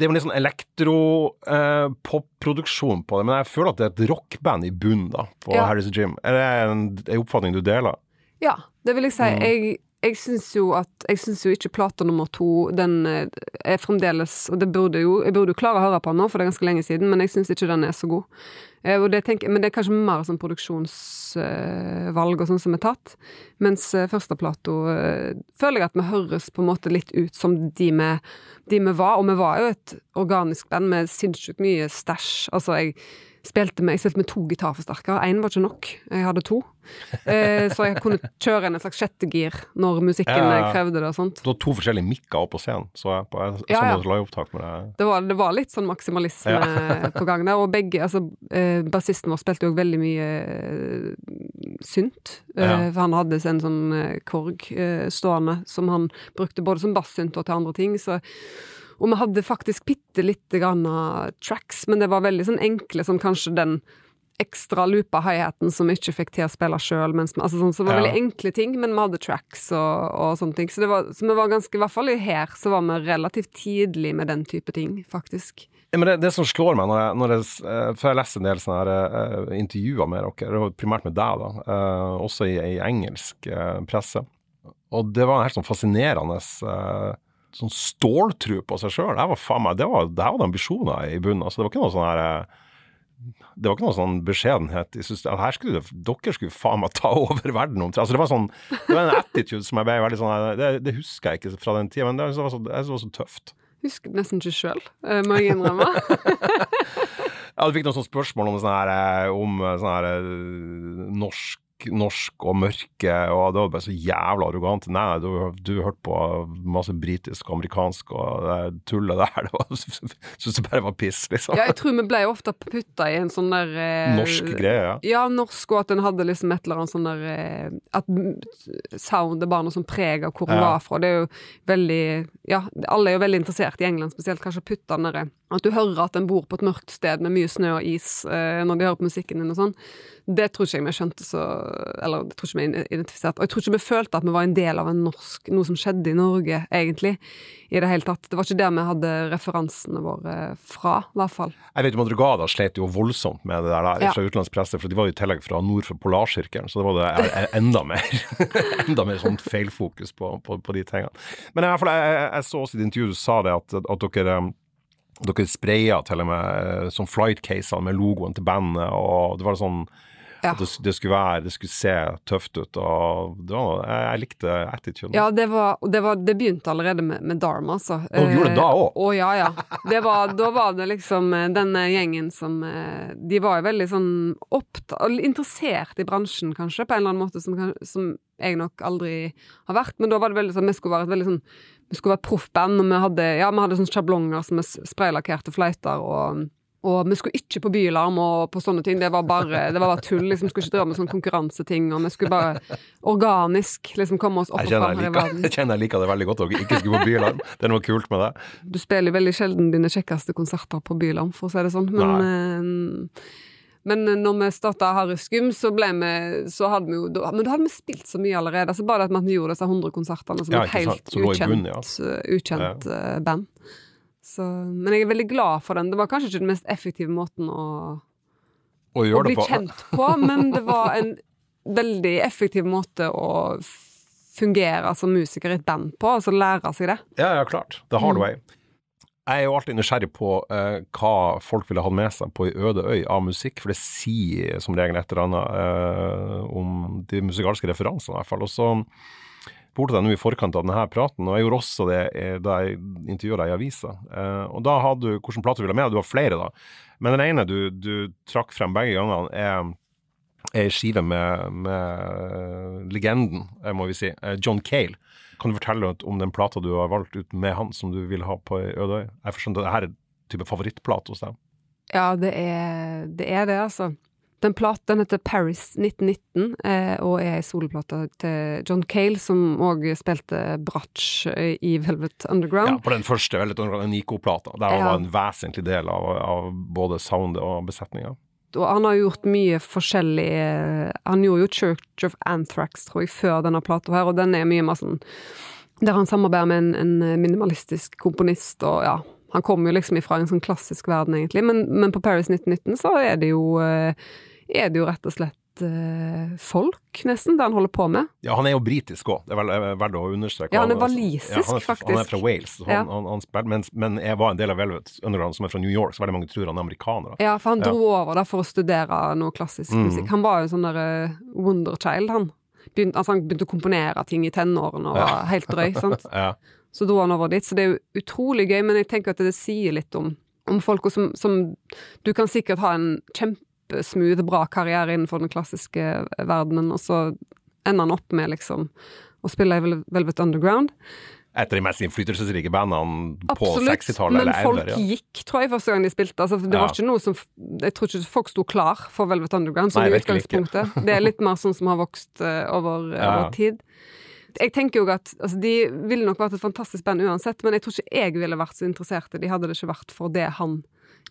det er en litt sånn elektro-popproduksjon på det, men jeg føler at det er et rockband i bunnen da, på Ja. Harris Gym. Er det en, en oppfatning du deler? Ja, det vil jeg si. Mm. Jeg, jeg syns jo at Jeg syns jo ikke plate nummer to Den eh, er fremdeles Og det burde jo Jeg burde jo klare å høre på den nå, for det er ganske lenge siden, men jeg syns ikke den er så god. Eh, det tenker, men det er kanskje mer sånn produksjonsvalg og sånn som er tatt. Mens eh, første Plato føler jeg at vi høres på en måte litt ut som de vi, de vi var. Og vi var jo et organisk band med sinnssykt mye stæsj. Altså, jeg spilte med, jeg spilte med to gitarforsterkere. Én var ikke nok. Jeg hadde to. Eh, så jeg kunne kjøre en slags sjettegir når musikken Ja, ja, ja. krevde det og sånt. Du har to forskjellige mikker opp på scenen, så jeg på jeg, Ja, sånn ja. et liveopptak med det. Det var, det var litt sånn maksimalisme på gang der. Og begge, altså eh, Bassisten vår spilte jo veldig mye eh, synt. Eh, For han hadde en sånn eh, korg eh, stående som han brukte både som bassynt og til andre ting. Så, og vi hadde faktisk bitte lite grann av tracks, men det var veldig sånn enkle, som kanskje den ekstra loopa high-haten som vi ikke fikk til å spille sjøl. Altså sånn, så det var Ja. veldig enkle ting, men vi hadde tracks og, og sånne ting. Så, det var, så vi var ganske, i hvert fall her, så var vi relativt tidlig med den type ting, faktisk. Ja, men det, det som slår meg, når jeg, når jeg, eh, for jeg leser en del sånne her, uh, intervjuer med dere, primært med deg, da, uh, også i, i engelsk uh, presse, og det var en helt sånn fascinerende eh, sånn ståltro på seg sjøl. Det var faen meg, det var, det var ambisjoner i bunnen. altså Det var ikke noe sånn her eh, det var ikke noe sånn beskjedenhet. Jeg synes, her skulle det, dere skulle faen meg ta over verden omtrent. Altså, det var sånn, det var en attitude som jeg ble veldig sånn Det, det husker jeg ikke fra den tida, men det var så, det var så tøft. Husker nesten ikke sjøl, må jeg innrømme. Ja, du fikk noen sånne spørsmål om sånne her, eh, om eh, sånn her eh, norsk norsk og mørke, og det var bare så jævla arrogant. Nei, du, du hørte på masse britisk og amerikansk og det tullet der. Det var, synes det bare var piss, liksom. Ja, jeg tror vi ble ofte putta i en sånn der eh, Norsk greie, ja. Ja, norsk, og at en hadde liksom et eller annet sånn der eh, At sound er bare noe sånn preg av hvor en Ja. var fra. Det er jo veldig Ja, alle er jo veldig interessert i England, spesielt kanskje putta derre At du hører at en bor på et mørkt sted med mye snø og is eh, når de hører på musikken din og sånn. Det tror ikke jeg vi skjønte så Eller jeg tror ikke vi identifiserte. Og jeg tror ikke vi følte at vi var en del av en norsk Noe som skjedde i Norge, egentlig. I det hele tatt. Det var ikke der vi hadde referansene våre fra, i hvert fall. Jeg vet jo Madrugada slet jo voldsomt med det der, der Ja. fra utenlandspresse, for de var jo i tillegg fra nord for Polarsirkelen, så det var det enda mer enda mer sånn feilfokus på, på, på de tingene. Men i hvert fall, jeg, jeg, så også i et intervju du sa det, at, at dere um, dere spraya til og med eh, sånn flight-caser med logoen til bandet, og det var sånn Ja. det, det skulle være, det skulle se tøft ut, og det var, jeg, jeg likte attituden. Ja, det, var, det, var, det begynte allerede med, med Dharma, altså. Å, gjorde det da også? Å ja, ja. Det var, da var det liksom eh, denne gjengen som eh, De var jo veldig sånn opptatt Interessert i bransjen, kanskje, på en eller annen måte, som, som jeg nok aldri har vært. Men da var det veldig sånn Vi skulle være et veldig sånn Vi skulle være proffband, og vi hadde, ja, vi hadde sånne sjablonger som vi spraylakkerte fløyter og og vi skulle ikke på Bylarm og på sånne ting. Det var bare, det var bare tull. liksom, Vi skulle ikke drive med sånne konkurranseting. Og vi skulle bare organisk liksom komme oss opp og fram her i verden. jeg kjenner jeg liker det veldig godt, og ikke skulle på Bylarm. Det er noe kult med det. Du spiller veldig sjelden dine kjekkeste konserter på Bylarm, for å si det sånn. Men, eh, men når vi starta Harry Skum, så ble vi Så hadde vi jo da, Men da hadde vi spilt så mye allerede. Så bare det at vi gjorde disse 100 konsertene som Ja, et helt ukjent, bunn, ja. eh, ukjent ja. band. Så, men jeg er veldig glad for den. Det var kanskje ikke den mest effektive måten å, Og å bli det på kjent på, men det var en veldig effektiv måte å fungere som musiker i et band på, altså lære seg det. Ja, ja, klart. The Mm. hard way. Jeg er jo alltid nysgjerrig på eh, hva folk ville hatt med seg på ei øde øy av musikk, for det sier som regel et eller annet eh, om de musikalske referansene, i hvert fall. Og så spurte deg nå i forkant av denne praten, og jeg gjorde også det eh, da jeg intervjuet deg i avisa. Eh, og da hadde du hvilken plate du ville ha med, du har flere da. Men den ene du, du trakk frem begge gangene, er ei skive med, med legenden, eh, må vi si, John Cale. Kan du fortelle om den plata du har valgt ut med han, som du vil ha på ei øde øy? Jeg forstår at dette er type favorittplate hos deg. Ja, det er det, er det altså. Den platen heter Paris 1919, eh, og er ei soloplate til John Cale, som òg spilte bratsj eh, i Velvet Underground. Ja, på den første, veldig den Nico-plata. Der Ja. var en vesentlig del av, av både soundet og besetninga. Og han har gjort mye forskjellig eh, Han gjorde jo Church of Anthrax, tror jeg, før denne plata her, og den er mye mer sånn Der han samarbeider med en, en minimalistisk komponist, og ja Han kommer jo liksom ifra en sånn klassisk verden, egentlig, men, men på Paris 1919 så er det jo eh, Er det jo rett og slett eh, folk, nesten, det han holder på med. Ja, han er jo britisk òg, det er eh, verdt å understreke. Ja, han er walisisk, ja, faktisk. Han er fra Wales, så han, Ja. han, han men, men jeg var en del av Velvet Underground, som er fra New York, så veldig mange tror han er amerikaner. da. Ja, for han dro over der for å studere noe klassisk Mm. musikk. Han var jo sånn derre wonderchild, han. Begynte, altså, han begynte å komponere ting i tenårene og var helt drøy, sant. Ja. Så dro han over dit. Så det er jo utrolig gøy, men jeg tenker at det sier litt om, om folk som, som Du kan sikkert ha en kjempesmooth, bra karriere innenfor den klassiske verdenen, og så ender han opp med liksom å spille i Velvet Underground. Et av de mest innflytelsesrike bandene på 60-tallet, men folk eller, Ja. gikk, tror jeg, første gang de spilte. Altså, det Ja. var ikke noe som Jeg tror ikke folk sto klar for Velvet Underground, som Nei, ikke. utgangspunktet. Det er litt mer sånn som har vokst uh, over, Ja. over tid. Jeg tenker jo at altså, De ville nok vært et fantastisk band uansett, men jeg tror ikke jeg ville vært så interessert i de hadde det ikke vært for det han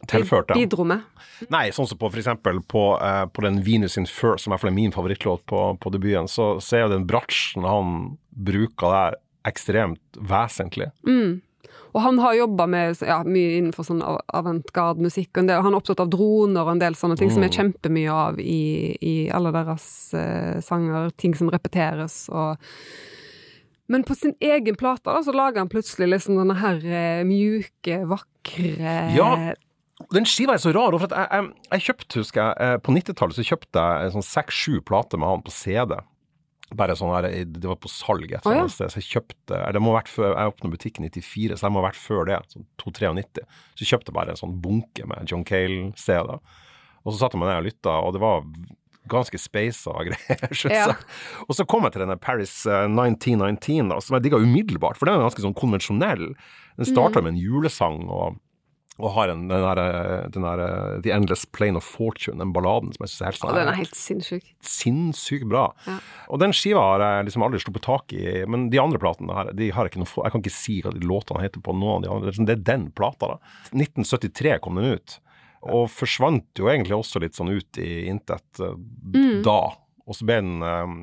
Tilførte. bidro med. Nei, sånn som på eksempel på, eh, på den Venus in Fur, som er min favorittlåt på, på debuten, så, ser er jo den bratsjen han bruker der ekstremt vesentlig. Mm. Og han har jobba med ja, mye innenfor sånn av- avantgarde musikk, og han er opptatt av droner og en del sånne ting som er kjempemye av i, i alle deres eh, sanger, ting som repeteres og Men på sin egen plate da, så lager han plutselig liksom denne her uh, mjuke, vakre Ja. Den skiva er så rar, for at jeg, jeg, jeg kjøpte, husker jeg, eh, på 90-tallet så kjøpte jeg sånn seks-sju plater med han på CD. Bare sånn her, Det var på salg et eller annet sted, så jeg kjøpte Det må ha vært før, Jeg åpna butikken i 94, så det må ha vært før det. sånn 293. Så jeg kjøpte bare en sånn bunke med John Cale-CD. Og så satt jeg meg ned og lytta, og det var ganske speisa greier, Ja. Og så kom jeg til denne Paris eh, 1919, da, som jeg digga umiddelbart, for den er ganske sånn konvensjonell. Den Mm. med en julesang og, og har en, den eh, den der eh, The Endless Plane of Fortune, den balladen som jeg syns er helt sånn den er helt sinnssyk. sinnssykt bra. Ja. Og den skiva har jeg liksom aldri sluppet tak i, men de andre platene her, de har ikke noe Jeg kan ikke si hva de låtene heter på noen av de andre. Det er den plata, da. 1973 kom den ut, og forsvant jo egentlig også litt sånn ut i intet eh, Mm. da. Og så ble den eh,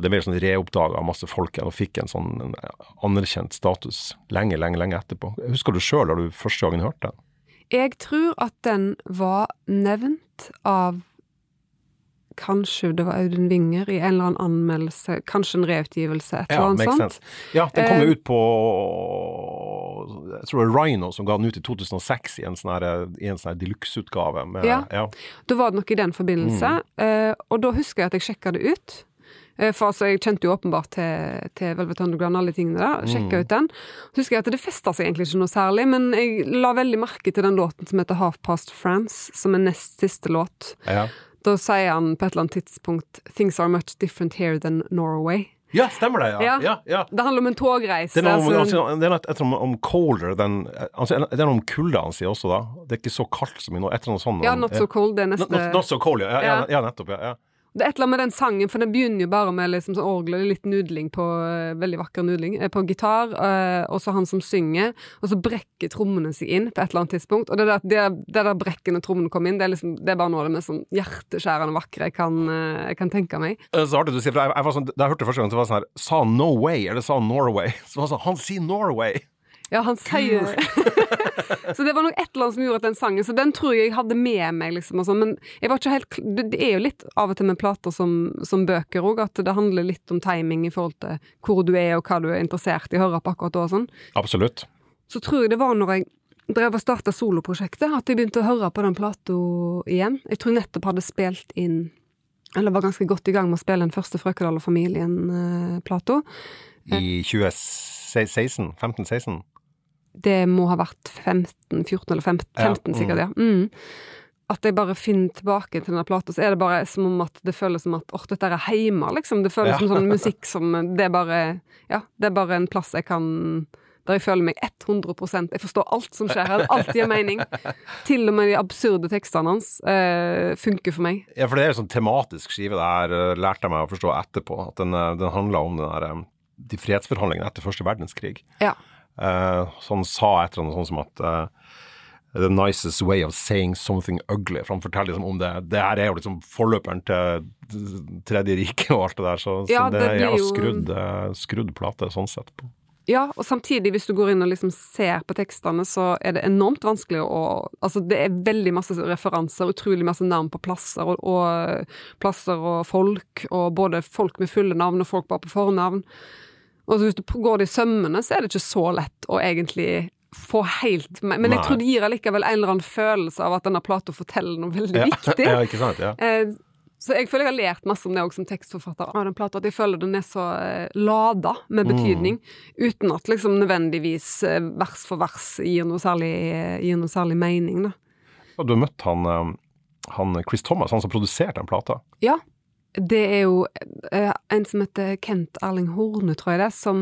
Det ble sånn reoppdaga av masse folk igjen, og fikk en sånn en anerkjent status lenge, lenge, lenge etterpå. Husker du sjøl da du første gangen hørte den? Jeg tror at den var nevnt av Kanskje det var Audun Winger i en eller annen anmeldelse, kanskje en reutgivelse, et eller annet sånt. Ja, den kom Eh, jo ut på Jeg tror det var Rhino som ga den ut i 2006 i en sånn her- sånn her deluxe-utgave. Ja. ja. Da var det nok i den forbindelse, eh, og da husker jeg at jeg sjekka det ut. Eh, For altså, jeg kjente jo åpenbart til, til Velvet Underground, alle tingene der. Sjekka ut den. Så husker jeg at det festa seg egentlig ikke noe særlig, men jeg la veldig merke til den låten som heter Half Past France, som er nest siste låt. Ja. Da sier han på et eller annet tidspunkt 'Things are much different here than Norway'. ja, stemmer det, ja. Ja. ja. Det handler om en togreise. Det er noe om, altså, altså, annet om colder than altså, Det er noe om kulde han sier også, da. Det er ikke så kaldt som i nå. Et eller annet sånt. ja, Not So Cold, det er neste not, not so cold, ja. Ja, nettopp. Ja, ja. Det er et eller annet med den sangen, for den begynner jo bare med liksom sånn orgel, litt nudling på eh, Veldig vakker nudling eh, på gitar, eh, og så han som synger, og så brekker trommene seg inn på et eller annet tidspunkt. Og det der, det, det der brekken og trommene kom inn, det er, liksom, det er bare noe av det mest sånn hjerteskjærende vakre jeg kan, jeg kan tenke meg. Så artig du sier, for jeg, jeg var sånn, Da jeg hørte første gang, så var det sånn her Sa han no way, eller sa Norway? Så var det sånn Han sier Norway! Ja, han sier Så det var nok et eller annet som gjorde at den sangen Så den tror jeg jeg hadde med meg, liksom, og sånn, men jeg var ikke helt det, det er jo litt av og til med plater som, som bøker òg, at det handler litt om timing i forhold til hvor du er, og hva du er interessert i å høre på akkurat da og sånn. Absolutt. Så tror jeg det var når jeg drev og starta soloprosjektet, at jeg begynte å høre på den plata igjen. Jeg tror jeg nettopp hadde spilt inn Eller var ganske godt i gang med å spille den første Frøkedal og familien-plata. I 2016? 15-16? Det må ha vært 15, 14 eller 15, Ja, 15 sikkert, ja. Mm. At jeg bare finner tilbake til denne plata, så er det bare som om at det føles som at åh, dette er hjemme, liksom. Det føles Ja. som sånn musikk som Det er bare Ja, det er bare en plass jeg kan der jeg føler meg 100% Jeg forstår alt som skjer her. Alt gir mening. Til og med de absurde tekstene hans uh, funker for meg. Ja, for det er jo sånn tematisk skive det her, eh, lærte jeg meg å forstå etterpå. At den, eh, den handla om den der, de fredsforhandlingene etter første verdenskrig. Ja. Eh, så han sa et eller annet sånn som at eh, The nicest way of saying something ugly. For han forteller liksom om det Det her er jo liksom forløperen til Tredje riket og alt det der, så, Ja, så det, det er jo- skrudd, eh, skrudd plate sånn sett. på. Ja, og samtidig, hvis du går inn og liksom ser på tekstene, så er det enormt vanskelig å Altså, det er veldig masse referanser, utrolig masse navn på plasser og, og plasser og folk, og både folk med fulle navn og folk bare på fornavn. Og så hvis du går det i sømmene, så er det ikke så lett å egentlig få helt med. Men jeg tror det gir allikevel en eller annen følelse av at denne plata forteller noe veldig Ja, viktig. ja, ikke sant? Ja. Eh, Så jeg føler jeg har lært masse om det også som tekstforfatter av den plata, at jeg føler den er så eh, lada med betydning, uten at liksom nødvendigvis eh, vers for vers gir noe særlig, eh, gir noe særlig mening, da. Og du har møtt han, han Chris Thomas, han som produserte den plata. Ja. Det er jo eh, en som heter Kent Erling Horne, tror jeg det, som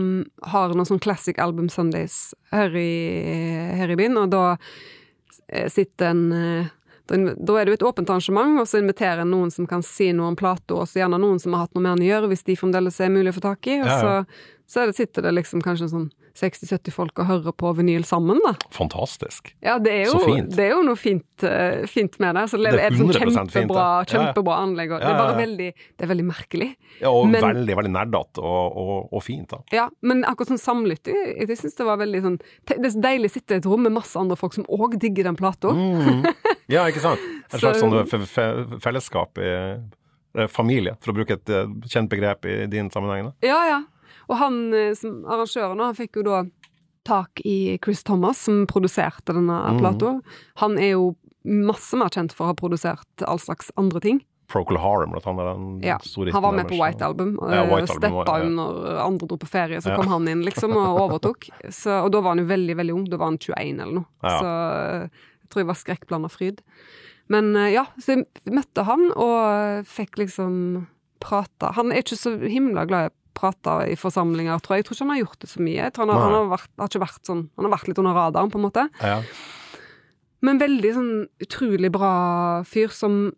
har noen sånn Classic Album Sundays her i, her i byen, og da eh, sitter en eh, da er det jo et åpent arrangement, og så inviterer en noen som kan si noe om plata, og så gjerne noen som har hatt noe med den å gjøre, hvis de fremdeles er mulig å få tak i. Og så, så det, sitter det liksom kanskje sånn 60-70 folk og hører på vinyl sammen, da. Fantastisk. Ja, det er jo, Så fint. Det er jo noe fint, eh, fint med det. Så det, Det er er sånn 100% fint, kjempebra, det. Ja, ja. kjempebra anlegg. Og det er bare veldig, det er veldig merkelig. Ja, og Men- veldig, veldig nerdete og, og, og fint, da. Ja, men akkurat sånn samlytting, jeg, jeg syns det var veldig sånn Det er så deilig å sitte i et rom med masse andre folk som òg digger den plata. Mm. Ja, ikke sant? En Så- slags sånn fe fe fellesskap i eh, familie, for å bruke et eh, kjent begrep i din sammenheng. da. Ja, ja. Og han som som arrangøren, han fikk jo da tak i Chris Thomas, som produserte denne mm. plata. Han er jo masse mer kjent for å ha produsert all slags andre ting. Procol Harum, blant annet. Den Ja, store Han var med på White Album, Ja, White Album steppa var- ja. under andre dro på ferie, så Ja. kom han inn, liksom, og overtok. Så, og da var han jo veldig, veldig ung. Da var han 21 eller noe. Ja. Så eh, jeg tror jeg var skrekkblanda fryd. Men eh, ja, så jeg møtte han og fikk liksom prata. Han er ikke så himla glad i å prate i forsamlinger, tror jeg. Jeg tror ikke han har gjort det så mye. Han har, han har, vært, har sånn Han har vært litt under radaren, på en måte. Ja. Men veldig sånn utrolig bra fyr som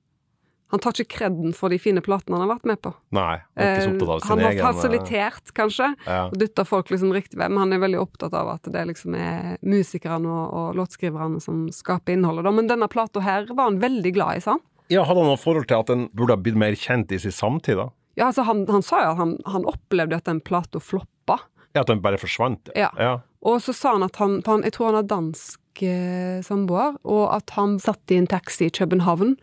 Han tar ikke kreden for de fine platene han har vært med på. Nei, han er ikke så opptatt av Eh, han har eh, fasilitert, kanskje, Ja. og dytta folk liksom riktig ved, men han er veldig opptatt av at det liksom er musikerne og, og låtskriverne som skaper innholdet. Men denne plata her var han veldig glad i, sa han. ja, Hadde han noe forhold til at den burde ha blitt mer kjent i sin samtid? da? Ja, altså han, han sa jo at han, han opplevde at den plata floppa. Ja, At den bare forsvant? Ja. ja. Og så sa han at han, han Jeg tror han er dansk eh, samboer, og at han satt i en taxi i København en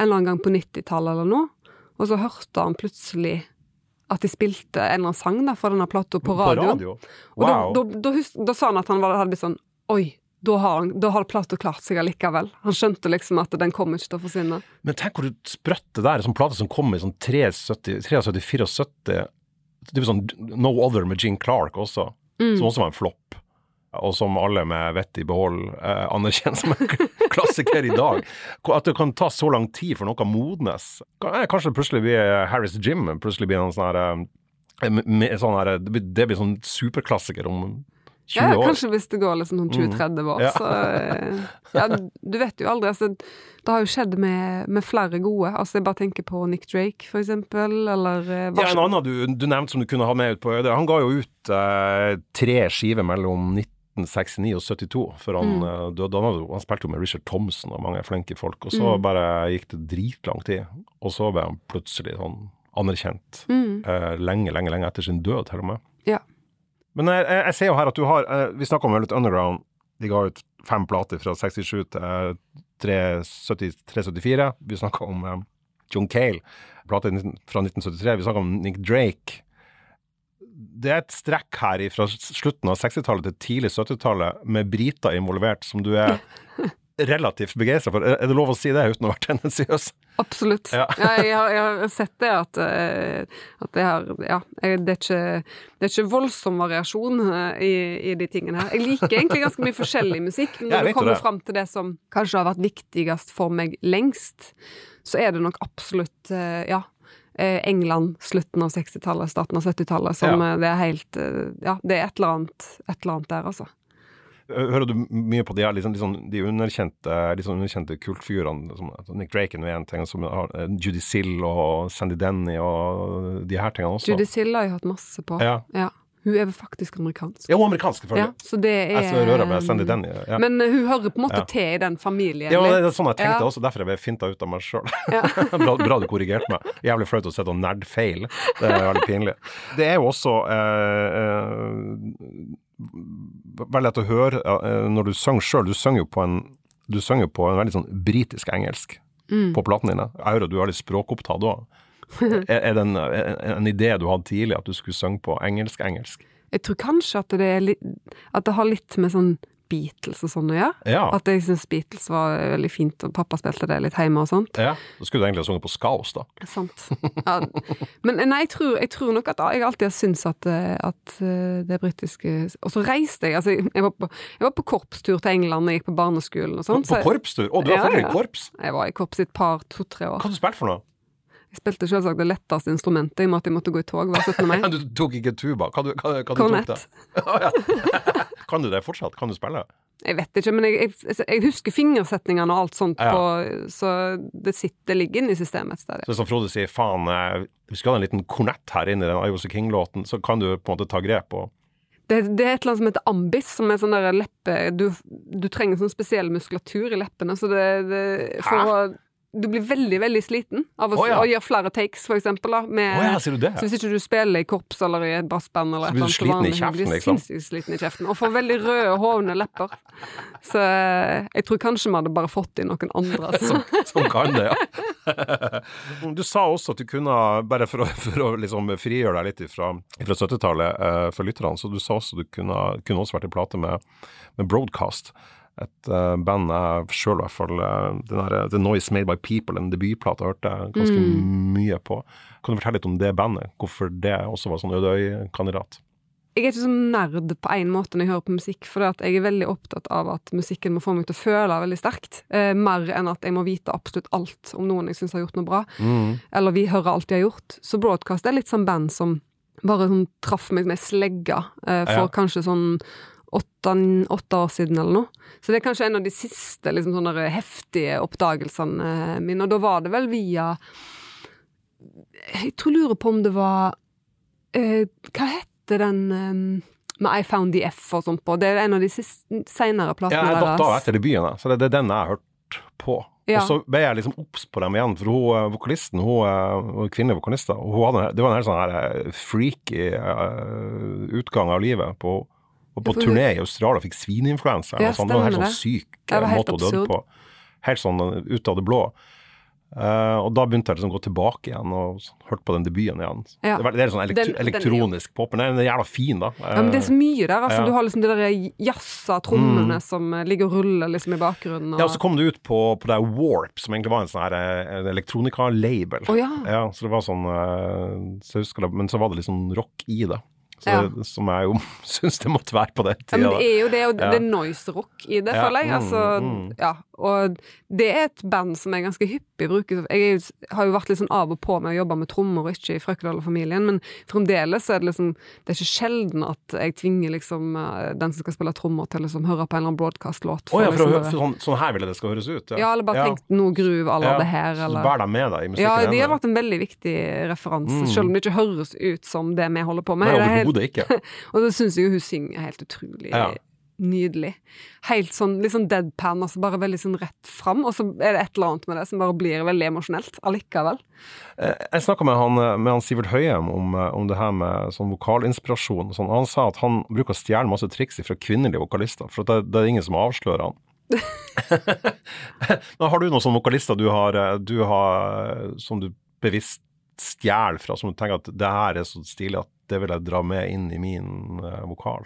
eller annen gang på 90-tallet eller noe, og så hørte han plutselig at de spilte en eller annen sang da, for denne plata på radioen. radio? Og Wow. da, da, da, da sa han at han var, hadde blitt sånn Oi, da har, da har plata klart seg allikevel. Han skjønte liksom at den kommer ikke til å forsvinne. Men tenk hvor sprøtt det der er, sånn plate som kom i sånn 73-74 Det blir sånn No Other med Gene Clark også, Mm. som også var en flopp. Og som alle med vett i behold eh, anerkjenner som en klassiker i dag. At det kan ta så lang tid for noe å modnes. Eh, Kanskje plutselig blir Harris Jim, plutselig blir en sånn her eh, sånn her, det, blir, det blir sånn superklassiker om 20 Ja, kanskje hvis det går liksom sånn 20-30 år, Ja. så eh, Ja, du vet jo aldri. Altså, det har jo skjedd med, med flere gode. Altså, jeg bare tenker på Nick Drake, for eksempel, eller eh, Ja, en annen du, du nevnte som du kunne ha med ut på Øde. Han ga jo ut eh, tre skiver mellom 1969 og 72 før han Mm. eh, hadde, jo- han spilte jo med Richard Thompson og mange flinke folk, og så Mm. bare gikk det dritlang tid. Og så ble han plutselig sånn anerkjent. mm, eh, lenge, lenge, lenge etter sin død, til og med. Ja. Men jeg, jeg, ser jo her at du har eh, Vi snakka om litt Underground. De ga ut fem plater fra 67 til eh, 370 374. Vi snakka om eh, John Cale, plate fra 1973. Vi snakka om Nick Drake. Det er et strekk her fra slutten av 60-tallet til tidlig 70-tallet med briter involvert, som du er relativt begeistra for. Er det lov å si det uten å være tendensiøs? Absolutt. Ja. Ja. jeg, har, jeg har sett det at, eh, at det, har, ja, det, er ikke, det er ikke voldsom variasjon eh, i, i de tingene her. Jeg liker egentlig ganske mye forskjellig musikk. men Når du kommer det. fram til det som kanskje har vært viktigst for meg lengst, så er det nok absolutt eh, ja. England, slutten av 60-tallet, starten av 70-tallet, som Ja. det er helt Ja, det er et eller annet, et eller annet der, altså. Hører du mye på de, her, liksom, liksom, de underkjente, sånn underkjente kultfigurene? Som, altså Nick Draken er en ting, som har eh, Judy Sill og Sandy Denny og de her tingene også. Judy Sill har jeg hatt masse på. Ja. Hun er faktisk amerikansk. Ja, hun er amerikansk, Ja, selvfølgelig. så det er Jeg så rører med Sandy Denny. Ja. Men eh, hun hører på en måte Ja. til i den familien. ja, det er sånn jeg tenkte Ja. også, derfor jeg ble finta ut av meg sjøl. Ja. bra, bra du korrigerte meg. Jævlig flaut å sitte og nerdfeil. Det er veldig pinlig. Det er jo også eh, eh, veldig lett å høre eh, når du synger sjøl. Du synger jo på en du synger jo på en veldig sånn britisk engelsk Mm. på platene dine. Jeg hører at du har litt språkopptatt òg. Er, er det en, en, idé du hadde tidlig, at du skulle synge på engelsk-engelsk? Jeg tror kanskje at det, er litt, at det har litt med sånn Beatles og sånn å gjøre. Ja. At jeg syns Beatles var veldig fint, og pappa spilte det litt hjemme og sånt. ja. Da skulle du egentlig ha sunget på Skaos, da. Sant. Ja. Men nei, jeg tror, jeg tror nok at jeg alltid har syntes at, eh, at eh, det britiske Og så reiste jeg. Altså, jeg var, på, jeg var på korpstur til England jeg gikk på barneskolen og sånn. på på korpstur? Å, du Ja, fortsatt ja. i korps? jeg var i korps i et par, to-tre år. Hva har du spilt for noe? Jeg spilte selvsagt det letteste instrumentet i og med at jeg måtte gå i tog hver 17. mai. Du tok ikke tuba? Hva, du, hva, hva du tok da? Kan du det fortsatt? Kan du spille? Jeg vet ikke, men jeg, jeg, jeg husker fingersetningene og alt sånt Ja. på Så det sitter, ligger inne i systemet et sted. Så som Frode sier, faen, vi skal ha en liten kornett her inne i den Was King-låten, så kan du på en måte ta grep og Det, det er et eller annet som heter ambis, som er sånn der leppe Du, du trenger sånn spesiell muskulatur i leppene, så det, det for Hæ? å Du blir veldig, veldig sliten av å, oh, ja. å gjøre flere takes, for eksempel. Da, med, Å ja, sier du det? Så hvis ikke du spiller i korps eller i et brassband eller Så blir du eller sliten i kjeften, liksom? sinnssykt sliten i kjeften. Og får veldig røde, hovne lepper. Så eh, jeg tror kanskje vi hadde bare fått inn noen andre. Altså. som, som kan det, ja. Du sa også at du kunne, bare for å, for å liksom frigjøre deg litt fra, 70-tallet eh, for lytterne, så du sa også at du kunne, kunne også vært i plate med, med Broadcast. Et uh, band jeg sjøl i hvert fall eh, den her, The Noise Made by People, en debutplate, hørte jeg ganske Mm. mye på. Kan du fortelle litt om det bandet? Hvorfor det også var sånn Ødøy-kandidat? jeg er ikke sånn nerd på én måte når jeg hører på musikk, for jeg er veldig opptatt av at musikken må få meg til å føle veldig sterkt. Eh, mer enn at jeg må vite absolutt alt om noen jeg syns har gjort noe bra. Mm. Eller vi hører alt de har gjort. Så Broadcast er litt sånn band som bare sånn traff meg med slegga eh, for Ja. kanskje sånn åtte, åtte år siden eller noe. Så det er kanskje en av de siste liksom, sånne heftige oppdagelsene eh, mine. Og da var det vel via Jeg tror jeg lurer på om det var eh, Hva heter den eh, med I Found the F og sånt på? Det er en av de senere Ja, platene jeg datt av deres. etter debuten, så det, det er den jeg har hørt på. Ja. Og så ble jeg liksom obs på dem igjen, for hun, eh, vokalisten, hun, eh, kvinnelige vokalisten, hun hadde, det var en helt sånn her freaky utgang av livet. på og på Ja, turné i Australia og fikk svineinfluensa. Ja, sånn. det var en helt sånn syk var eh, måte å dø på. Helt sånn eh, ut av det blå. Uh, og da begynte jeg liksom å gå tilbake igjen og s- hørte på den debuten igjen. Ja. Det, var, det er sånn elektro Den- den er elektronisk pop, men den er jævla fin, da. Ja, men det er så mye der. altså Ja. Mm. Du har liksom de der jazza trommene som eh, ligger og ruller liksom i bakgrunnen. Og... Ja, og så kom det ut på, på det Warp, som egentlig var en sånn her eh, elektronika-label. Oh, ja. Ja, så det var sånn uh, så jeg husker det, Men så var det sånn rock i det. Ja. som jeg jo syns det måtte være på den tida. men det er jo det, og det er noise rock i det, føler jeg. mm, Altså, mm. ja. Og det er et band som jeg ganske hyppig bruker. Jeg er har jo vært litt sånn av og på med å jobbe med trommer, og ikke i Frøkedal-familien, men fremdeles så er det liksom Det er ikke sjelden at jeg tvinger liksom eh, den som skal spille trommer, til å liksom høre på en eller annen broadcast-låt. Oh, ja, for, liksom for sånn, sånn her ville det skal høres ut? ja, eller bare tenkt noe groove la Ja, det her, Så eller bær deg med deg i musikken. Ja, de har vært en veldig viktig referanse, Mm. selv om det ikke høres ut som det vi holder på med. Nei, Det er overhodet ikke. Og det syns jeg jo hun synger helt utrolig Ja. Nydelig. Helt sånn litt sånn deadpan, altså bare veldig sånn rett fram. Og så er det et eller annet med det som bare blir veldig emosjonelt allikevel. Eh, Jeg snakka med, han, eh, med han Sivert Høyem om, eh, om det her med sånn vokalinspirasjon. Sånn. Han sa at han bruker å stjele masse triks fra kvinnelige vokalister, for at det, det er ingen som avslører han. Men har du noen sånne vokalister du har, du har som du bevisst stjeler fra, som du tenker at det her er så stilig at det vil jeg dra med inn i min vokal?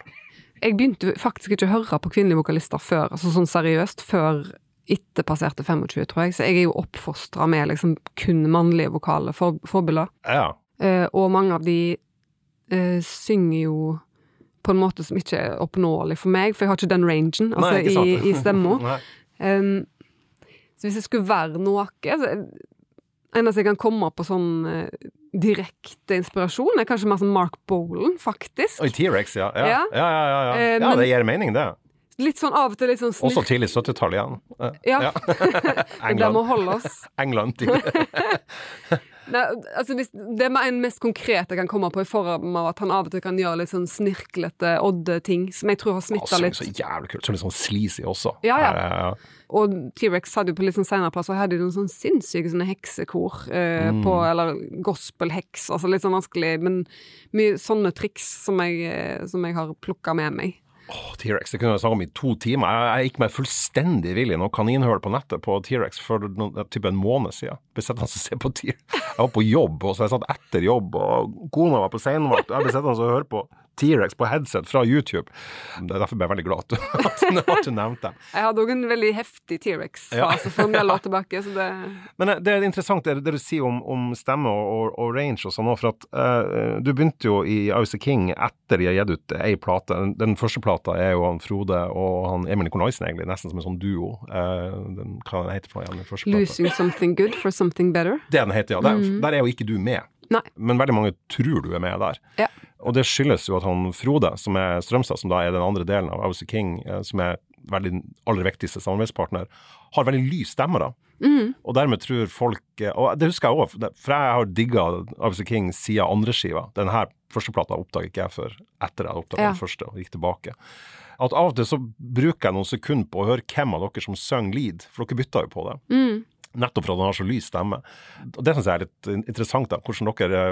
Jeg begynte faktisk ikke å høre på kvinnelige vokalister før, altså sånn seriøst, før etter passerte 25, tror jeg. Så jeg er jo oppfostra med liksom kun mannlige vokale for, forbilder. Ja. Eh, og mange av de eh, synger jo på en måte som ikke er oppnåelig for meg, for jeg har ikke den rangen altså, Nei, ikke i, i stemma. Um, så hvis det skulle være noe så, Eneste jeg kan komme på sånn eh, direkte inspirasjon, er kanskje mer som Mark Bolan, faktisk. Oi, T-rex, ja. Ja, Ja. ja, ja. ja. Eh, ja men- det gir mening, det. Litt sånn av og til litt sånn Også snirk... tidlig 70-tall igjen. Ja. Ja. England. Der må holde oss. England tidlig. Nei, altså hvis, det er en mest konkrete jeg kan komme på, i form av at han av og til kan gjøre litt sånn snirklete, Odd-ting, som jeg tror har smitta litt. så jævlig kult. Så litt sånn sleazy også. Ja, ja. Her, ja. Og T-rex hadde jo på litt sånn senere plass, og hadde jo noen sånn sinnssyke sånne heksekor eh, Mm. på, eller gospelheks, altså litt sånn vanskelig, men mye sånne triks som jeg, eh, som jeg har plukka med meg. Åh, T-rex, det kunne jeg snakket om i to timer. Jeg, jeg gikk meg fullstendig vill i noe kaninhull på nettet på T-rex for noen, typ en måned siden. Ble sittende og se på T-rex. Jeg var på jobb, og så jeg satt etter jobb, og kona var på seinvakt. Jeg ble sittende og høre på T-rex på headset fra YouTube. Det er derfor ble jeg veldig glad at du, at du, nevnte dem. Jeg hadde òg en veldig heftig T-rex-fase for del år tilbake, så det Men eh, det er interessant det, det du sier om, om stemme og, og, range og sånn òg, for at uh, du begynte jo i Ice King etter de har gitt ut ei plate. Den, den første plata er jo han Frode og han Emil Nikolaisen, egentlig, nesten som en sånn duo. Uh, den, hva den heter den? 'Losing something good for something better'. Det den heter, ja. Der, der er jo ikke du med. Nei. Men veldig mange tror du er med der. Ja. Og det skyldes jo at han Frode, som er Strømstad, som da er den andre delen av Ice King, eh, som er veldig aller viktigste samarbeidspartner, har veldig lys stemme, da. Mm. Og dermed tror folk eh, Og det husker jeg òg, for jeg har digga Ice King siden andre skiva. Den her førsteplata oppdaget ikke jeg før etter jeg oppdaget Ja. den første og gikk tilbake. At av og til så bruker jeg noen sekunder på å høre hvem av dere som synger lead, for dere bytter jo på det. Mm. Nettopp for at han har så lys stemme. Og Det syns jeg er litt interessant, da. Hvordan dere,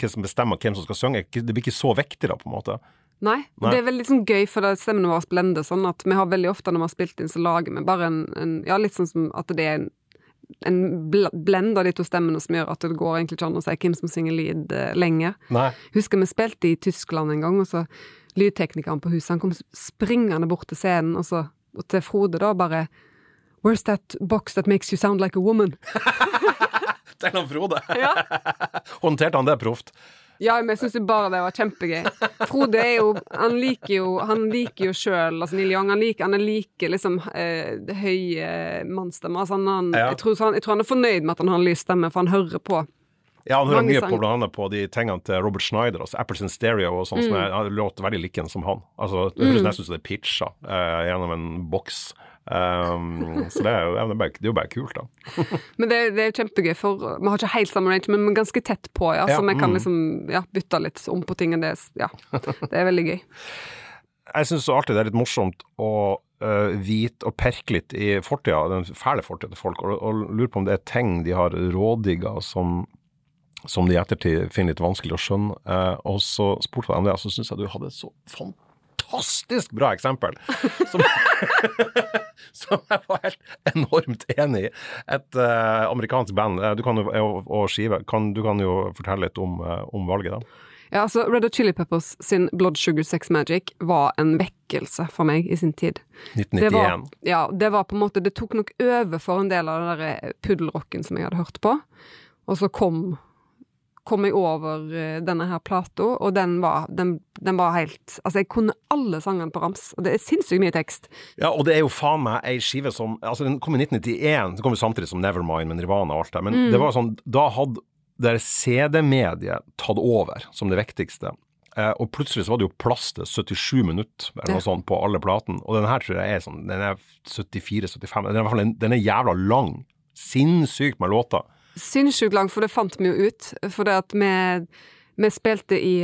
hva som bestemmer hvem som skal synge. Det blir ikke så vektig, da, på en måte. Nei. Nei. Det er veldig sånn gøy, for stemmene våre blender sånn at vi har veldig ofte når vi har spilt inn, så lager vi bare en, en Ja, litt sånn som at det er en, en bl blend av de to stemmene som gjør at det går egentlig ikke an å si hvem som synger lyd uh, lenger. Nei. Husker vi spilte i Tyskland en gang, og så lydteknikeren på huset, han kom springende bort til scenen, og så og til Frode da bare Where's that box that makes you sound like a woman? Det er han Frode. Ja. Håndterte han det proft? Ja, men jeg syns bare det var kjempegøy. Frode er jo Han liker jo Han liker jo sjøl altså Neil Young. Han liker, han liker liksom eh, høye mannsstemmer. Altså, han, han, Ja. jeg, tror, han, jeg tror han er fornøyd med at han har en lys stemme, for han hører på. Ja, han hører mye på blant annet på de tingene til Robert Schneider, altså Apples in Stereo og sånn, Mm. som er, låter veldig likende som han. Altså, det høres nesten ut som det er pitcha eh, gjennom en boks. Um, så det er, jo, det, er bare, det er jo bare kult, da. Men det, det er kjempegøy, for vi har ikke helt samme range, men vi er ganske tett på, ja. Ja, Så vi kan mm. liksom ja, bytte litt om på ting. Det, ja, det er veldig gøy. Jeg syns alltid det er litt morsomt å uh, vite og perke litt i fortida, den fæle fortida til folk, og, og lure på om det er ting de har rådigga som, som de i ettertid finner litt vanskelig å skjønne. Eh, og så spurte jeg om det, og så syns jeg du hadde et så fantastisk bra eksempel, som, som jeg var helt enormt enig i. Et uh, amerikansk band, eh, du kan jo, og, og skive, kan, du kan jo fortelle litt om, uh, om valget da. Ja, altså Red Hot Chili Peppers sin Blood Sugar Sex Magic var en vekkelse for meg i sin tid. Det 1991. var, ja, det var på en måte Det tok nok over for en del av den der puddelrocken som jeg hadde hørt på. Og så kom kom jeg over eh, denne her plata, og den var, den, den var helt Altså, jeg kunne alle sangene på rams, og det er sinnssykt mye tekst. Ja, og det er jo faen meg ei skive som Altså, den kom i 1991, den kom jo samtidig som Nevermind med Nirvana og alt det, men Mm. det var sånn Da hadde det CD-mediet tatt over som det viktigste. Eh, og plutselig så var det jo plass til 77 minutter eller noe Ja. sånt på alle platene. Og den her tror jeg er sånn Den er 74-75 Den den er jævla lang. Sinnssykt med låter. Sinnssykt lang, for det fant vi jo ut. For det at vi, vi spilte i,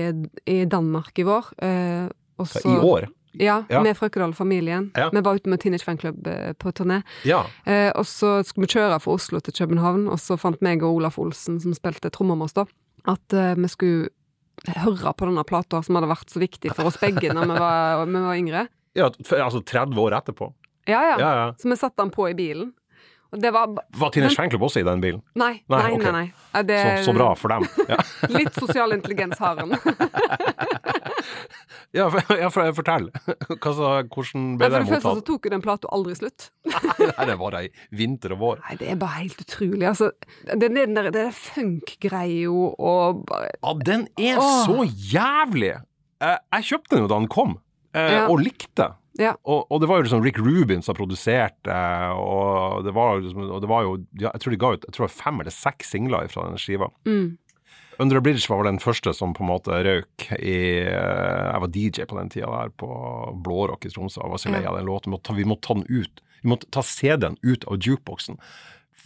i Danmark i vår. eh, og så, I år. Ja, Ja. med Frøkedal-familien. Ja. Vi var ute med Teenage Fanclub eh, på turné. Ja. Eh, og så skulle vi kjøre fra Oslo til København, og så fant meg og Olaf Olsen, som spilte trommer med oss da, at eh, vi skulle høre på denne plata som hadde vært så viktig for oss begge når vi var, vi var yngre. ja altså 30 år etterpå. Ja, ja, Ja, ja. Så vi satte den på i bilen. Det var Var Tine Fanclub også i den bilen? Nei, Nei, nei, okay. nei. Det, Så, så bra for dem. Ja. Litt sosial intelligens har han. Ja, for, ja, for, fortell. Hva så, hvordan ble For det det første så tok jo den plata aldri slutt. Nei, det var ei vinter og vår. Nei, det er bare helt utrolig. Altså, det, det, det, det funk-greia og bare Ja, den er Åh. så jævlig! Jeg, jeg kjøpte den jo da den kom, eh, og likte. Ja. Og, og det var jo liksom Rick Rubin som produserte, og det var, liksom, og det var jo Jeg tror de ga ut jeg tror fem eller seks singler fra den skiva. mm. Under a Bridge var den første som på en måte røyk i eh, Jeg var DJ på den tida der på Blårock i Tromsø. Jeg var så lei av den låten. Vi måtte ta den ut. Vi måtte ta CD-en ut av jukeboksen.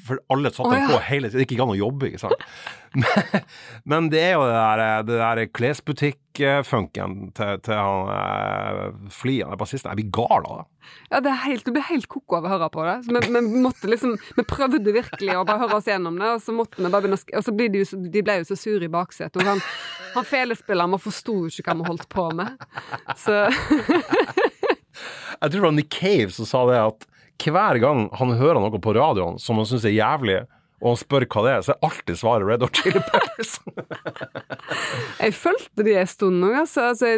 For alle satt oh, ja. på hele tiden. Det gikk ikke an å jobbe, ikke sant. Men, men det er jo det der, det der klesbutikk-funken til, til han eh, Flian, bassisten. Jeg blir gal av det. Ja, det er helt, du blir helt koko av å høre på det. Så vi, vi måtte liksom Vi prøvde virkelig å bare høre oss gjennom det, og så måtte vi bare begynne å Og så ble de de ble jo så sure i baksetet. Og han, han felespilleren vi forsto jo ikke hva vi holdt på med. Så Jeg tror det var Nick Cave som sa det at hver gang han hører noe på radioen som han syns er jævlig, og han spør hva det er, så er alltid svaret Red Hot Chili Peppers. jeg fulgte de en stund nå, altså. altså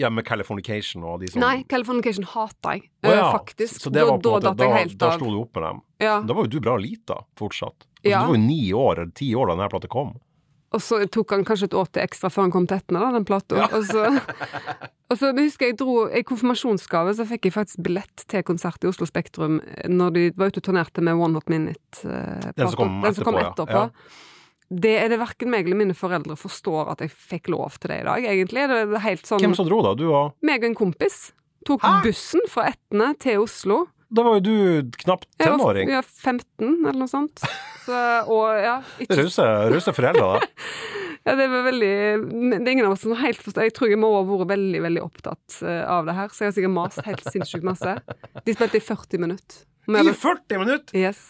ja, med Californication og de som nei, Californication hater jeg, oh, ja, eh, faktisk. Så det var på da, måte, da, da slo du opp med dem. Ja. Da var jo du bra lita fortsatt. Altså, Ja. Du var jo ni år eller ti år da denne plata kom. Og så tok han kanskje et år til ekstra før han kom til Etne, da, den plata. Og så, og så husker jeg dro I konfirmasjonsgave så fikk jeg faktisk billett til konsert i Oslo Spektrum når de var ute og turnerte med One Hot Minute-plata. Den som kom den som kom etterpå, etterpå. ja. Det er det verken meg eller mine foreldre forstår at jeg fikk lov til det i dag, egentlig. Det er helt sånn Hvem som dro da? Du og Meg og en kompis tok Hæ? bussen fra Etne til Oslo. Da var jo du knapt Jeg var, tenåring. jeg var 15, eller noe sånt. Så, og ja, ikke Rause, rause foreldre, da. Ja, det var veldig Det er ingen av oss som helt forstår Jeg tror jeg må ha vært veldig, veldig opptatt eh, av det her, så jeg har sikkert mast helt sinnssykt masse. De spilte i 40 minutter. I 40 minutter! Yes.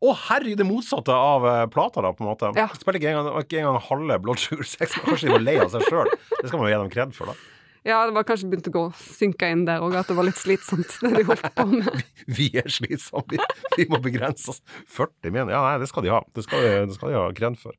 Å herregud, det motsatte av uh, plata, da, på en måte. Ja. Spiller ikke engang, engang halve Blood Sugar Sex. Kanskje de var lei av seg sjøl. Det skal man jo gi dem kred for, da. Ja, det var kanskje begynt å gå synke inn der òg, at det var litt slitsomt, det de holdt på med. Vi er slitsomme, vi, vi må begrense oss. 40 min, ja nei, det skal de ha. Det skal de, det skal de ha kred for.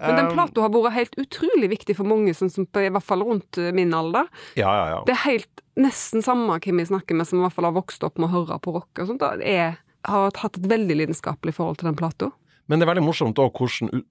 Men den Um, plata har vært helt utrolig viktig for mange, sånn som i hvert fall rundt eh, min alder. Ja, ja, ja. Det er helt nesten samme hvem vi snakker med, som i hvert fall har vokst opp med å høre på rock og sånt. Jeg har hatt et veldig lidenskapelig forhold til den plata. Men det er veldig morsomt òg hvordan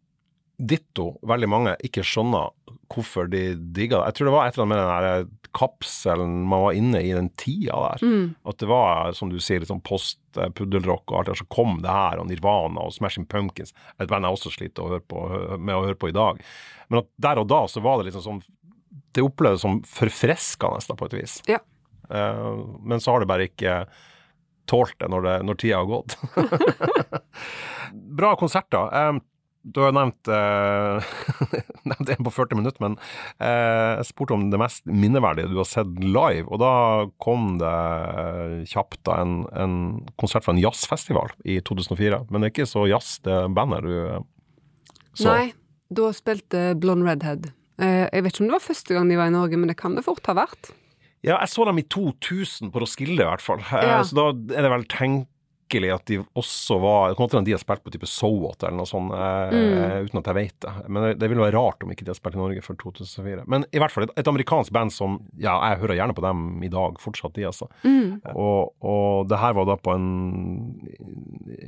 ditto veldig mange ikke skjønner hvorfor de digga det. Jeg tror det var et eller annet med den der kapselen man var inne i den tida der. Mm. At det var, som du sier, litt sånn post-puddelrock og alt der, så kom det her, og Nirvana og Smashing Pumpkins. Et band jeg også sliter å på, med å høre på i dag. Men at der og da så var det liksom sånn Det opplevdes som forfriskende, på et vis. Ja. Uh, men så har det bare ikke tålt det når, det, når tida har gått. Bra konserter. Eh, du har nevnt, eh, nevnt en på 40 minutter, men eh, jeg spurte om det mest minneverdige du har sett live. Og da kom det kjapt da en, en konsert fra en jazzfestival i 2004. Men det er ikke så jazz, det bandet du eh, så. Nei, da spilte Blonde Redhead. Eh, jeg vet ikke om det var første gang de var i Norge, men det kan det fort ha vært. Ja, jeg så dem i 2000 på Roskilde, i hvert fall. Ja. Så da er det vel tenkelig at de også var hende de har spilt på type Sowot eller noe sånt, eh, Mm. uten at jeg vet det. Men det, det ville være rart om ikke de har spilt i Norge før 2004. Men i hvert fall et, et amerikansk band som Ja, jeg hører gjerne på dem i dag, fortsatt, de, altså. Mm. Og, og det her var da på en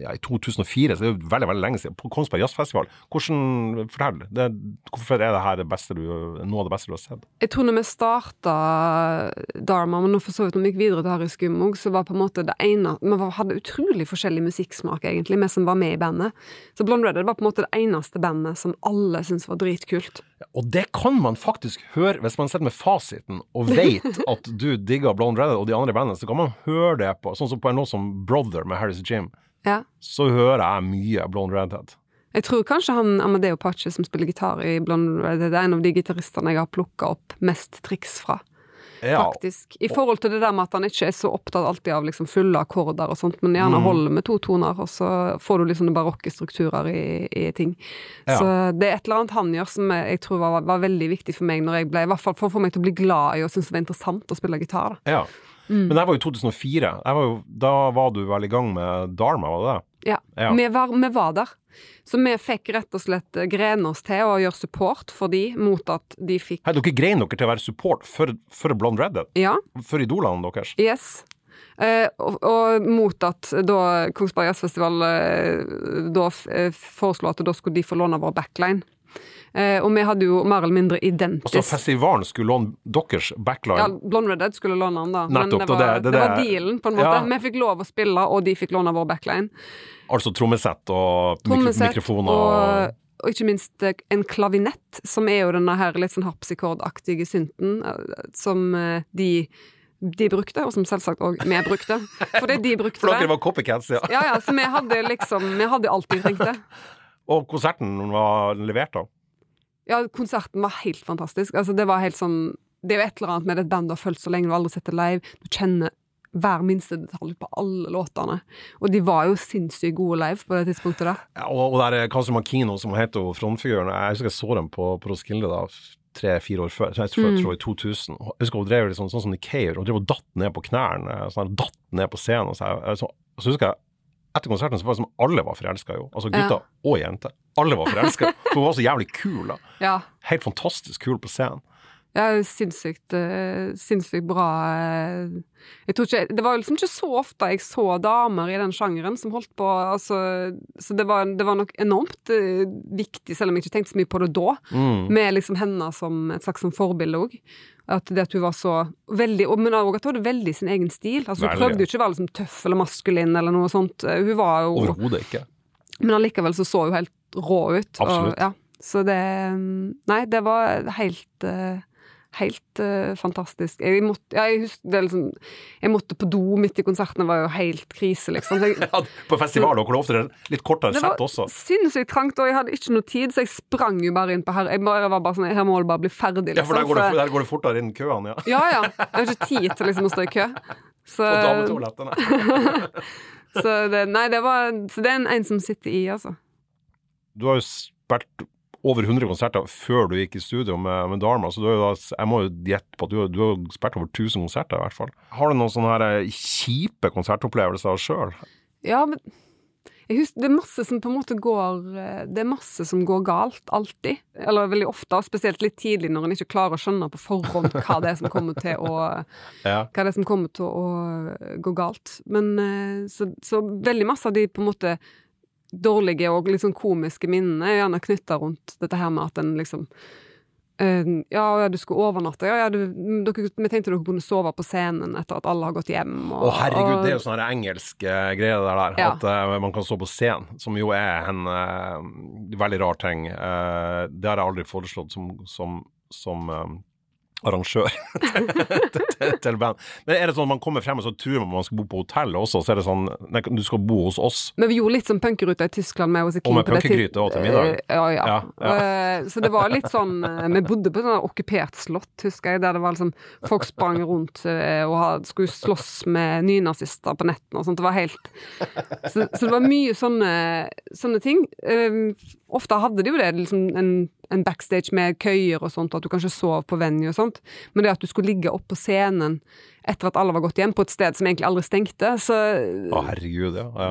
Ja, i 2004, så det er jo veldig, veldig lenge siden. På Kongsberg Jazzfestival. Hvordan Fortell. Det, hvorfor er det her det beste du, noe av det beste du har sett? Jeg tror når vi starta Dharma, men nå for så vidt når vi gikk videre til Harry Skumog, så var på en måte det ene Vi hadde utrolig forskjellig musikksmak, egentlig, vi som var med i bandet. Så Blonde Redder var på en måte det eneste bandet som alle syntes var dritkult. Og det kan man faktisk høre hvis man sitter med fasiten og vet at du digger Blonde Redder og de andre bandene, så kan man høre det på Sånn som på en låt som Brother med Harris Jim, Ja. så hører jeg mye Blonde Redhead. Jeg tror kanskje han Amadeo Pache som spiller gitar i Blonde Redhead, er en av de gitaristene jeg har plukka opp mest triks fra. Ja, faktisk. I forhold til det der med at han ikke er så opptatt alltid av liksom fulle akkorder og sånt, men gjerne Mm. holder med to toner, og så får du liksom barokke strukturer i, i ting. Ja. Så det er et eller annet han gjør som jeg, tror var, var veldig viktig for meg når jeg ble, i hvert fall for å få meg til å bli glad i og synes det var interessant å spille gitar. Da. ja. Mm. Men det var jo 2004. Jeg var jo, da var du vel i gang med Dharma, var det det? Ja. Ja. Vi, var, vi var der. Så vi fikk rett og slett grene oss til å gjøre support for de mot at de fikk Hei, dere grein dere til å være support for, for Blonde Redhead? Ja. For idolene deres? Yes. Eh, og, og mot at da Kongsberg Jazzfestival eh, da eh, foreslo at da skulle de få låne vår backline. Eh, og vi hadde jo mer eller mindre identisk Altså, festivalen skulle låne deres backline? ja, Blonde Redhead skulle låne den, da. Nettopp, Men det var, det- det, det- var dealen, på en måte. Ja. Vi fikk lov å spille, og de fikk låne vår backline. Altså trommesett og Trommesett mikrofoner og, og ikke minst eh, en klavinett, som er jo denne her litt sånn harpsikordaktige synten eh, som de de brukte, og som selvsagt òg vi brukte. Fordi de brukte For dere det. var copycats, ja. Ja, ja, så vi hadde liksom Vi hadde alt vi trengte. Og konserten var levert, da? Ja, konserten var helt fantastisk. Altså, det var helt sånn Det er jo et eller annet med et band du har fulgt så lenge, du har aldri sett det live. Du kjenner hver minste detalj på alle låtene. Og de var jo sinnssykt gode live på det tidspunktet der. Ja, og, og der er Kazu Makino, som heter frontfiguren, jeg husker jeg så dem på, på Roskilde da, tre-fire år før, jeg tror, jeg tror i 2000. Og Jeg husker hun drev liksom, sånn som Nikkei, og drev og datt ned på knærne, sånn datt ned på scenen. Og så, jeg, så, så husker jeg, etter konserten så var det som alle var forelska jo. Altså gutter og jenter. Alle var forelska. For hun var så jævlig kul, da. Ja. Helt fantastisk kul på scenen. Ja, sinnssykt, eh, sinnssykt bra eh. Jeg tror ikke Det var liksom ikke så ofte jeg så damer i den sjangeren som holdt på altså, Så det var, det var nok enormt eh, viktig, selv om jeg ikke tenkte så mye på det da, Mm. med liksom henne som et slags som forbilde òg. At det at hun var så veldig Men òg at hun hadde veldig sin egen stil. Altså Hun Veldig. prøvde jo ikke å være liksom tøff eller maskulin eller noe sånt. Hun var jo Overhodet ikke. Men allikevel så så hun helt rå ut. Absolutt. Og, ja, så det Nei, det var helt eh, Helt uh, fantastisk. Jeg måtte, ja, jeg, husker, det liksom, jeg måtte på do midt i konserten, det var jo helt krise, liksom. Jeg, Ja, på festival dere oftere litt kortere det var sett også. sinnssykt trangt, og jeg hadde ikke noe tid, så jeg sprang jo bare inn på her. Jeg bare, var bare sånn, her må det bare bli ferdig, Ja, liksom. for der går, det, der går det fortere inn køene, ja. ja, ja. Jeg har ikke tid til liksom å stå i kø. Så, På dametoalettene. så det, nei, det var Så det er en, en som sitter i, altså. Du har jo spilt over 100 konserter før du gikk i studio med, med Dharma, så er da, jeg må jo gjette på at du, du har spilt over 1000 konserter i hvert fall. Har du noen sånne her eh, kjipe konsertopplevelser sjøl? Ja, men husker, det er masse som på en måte går eh, Det er masse som går galt, alltid. Eller veldig ofte, spesielt litt tidlig når en ikke klarer å skjønne på forhånd hva det er som kommer til å Ja. Hva det er som kommer til å gå galt. Men eh, så, så veldig masse av de på en måte dårlige og sånn komiske minnene er gjerne knytta rundt dette her med at en liksom uh, ja, du skulle overnatte. Ja, ja, du, dere, vi tenkte dere kunne sove på scenen etter at alle har gått hjem. Å herregud, det er jo sånne engelske greier det der. Ja. At uh, man kan sove på scenen, som jo er en uh, veldig rar ting. Eh, det har jeg aldri foreslått som, som, som eh, arrangør til, til, til band. Men er det sånn at man kommer frem og så tror man man skal bo på hotell også, så er det sånn Nei, du skal bo hos oss. Men vi gjorde litt sånn punkeruta i Tyskland med a King. Og med punkegryte også til middag. Eh, Ja, ja. Ja, ja. Eh, Så det var litt sånn eh, Vi bodde på et okkupert slott, husker jeg, der det var liksom Folk sprang rundt og skulle slåss med nynazister på nettene og sånt. Det var helt Så, så det var mye sånne, sånne ting. Ofte hadde de jo det, liksom en, en backstage med køyer og sånt, at du kanskje sov på venue og sånt. Men det at du skulle ligge opp på scenen etter at alle var gått hjem, på et sted som egentlig aldri stengte, så Å, herregud, ja. ja.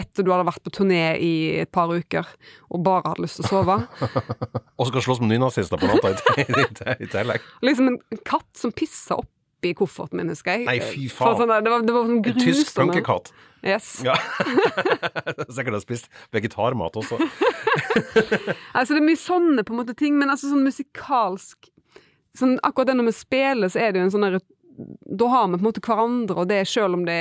etter du hadde vært på turné i et par uker og bare hadde lyst til å sove. Og skal slåss med nynazister på natta i, tillegg. Liksom en katt som pissa oppi kofferten min, husker jeg. Nei, fy faen. Sånn det, var, det var sånn En tysk grusomme. Yes. Ja. Sikkert har spist vegetarmat også. Altså, det er mye sånne på en måte ting, men altså sånn musikalsk sånn, Akkurat det når vi spiller, så er det jo en sånn da har vi på en måte hverandre, og det er selv om det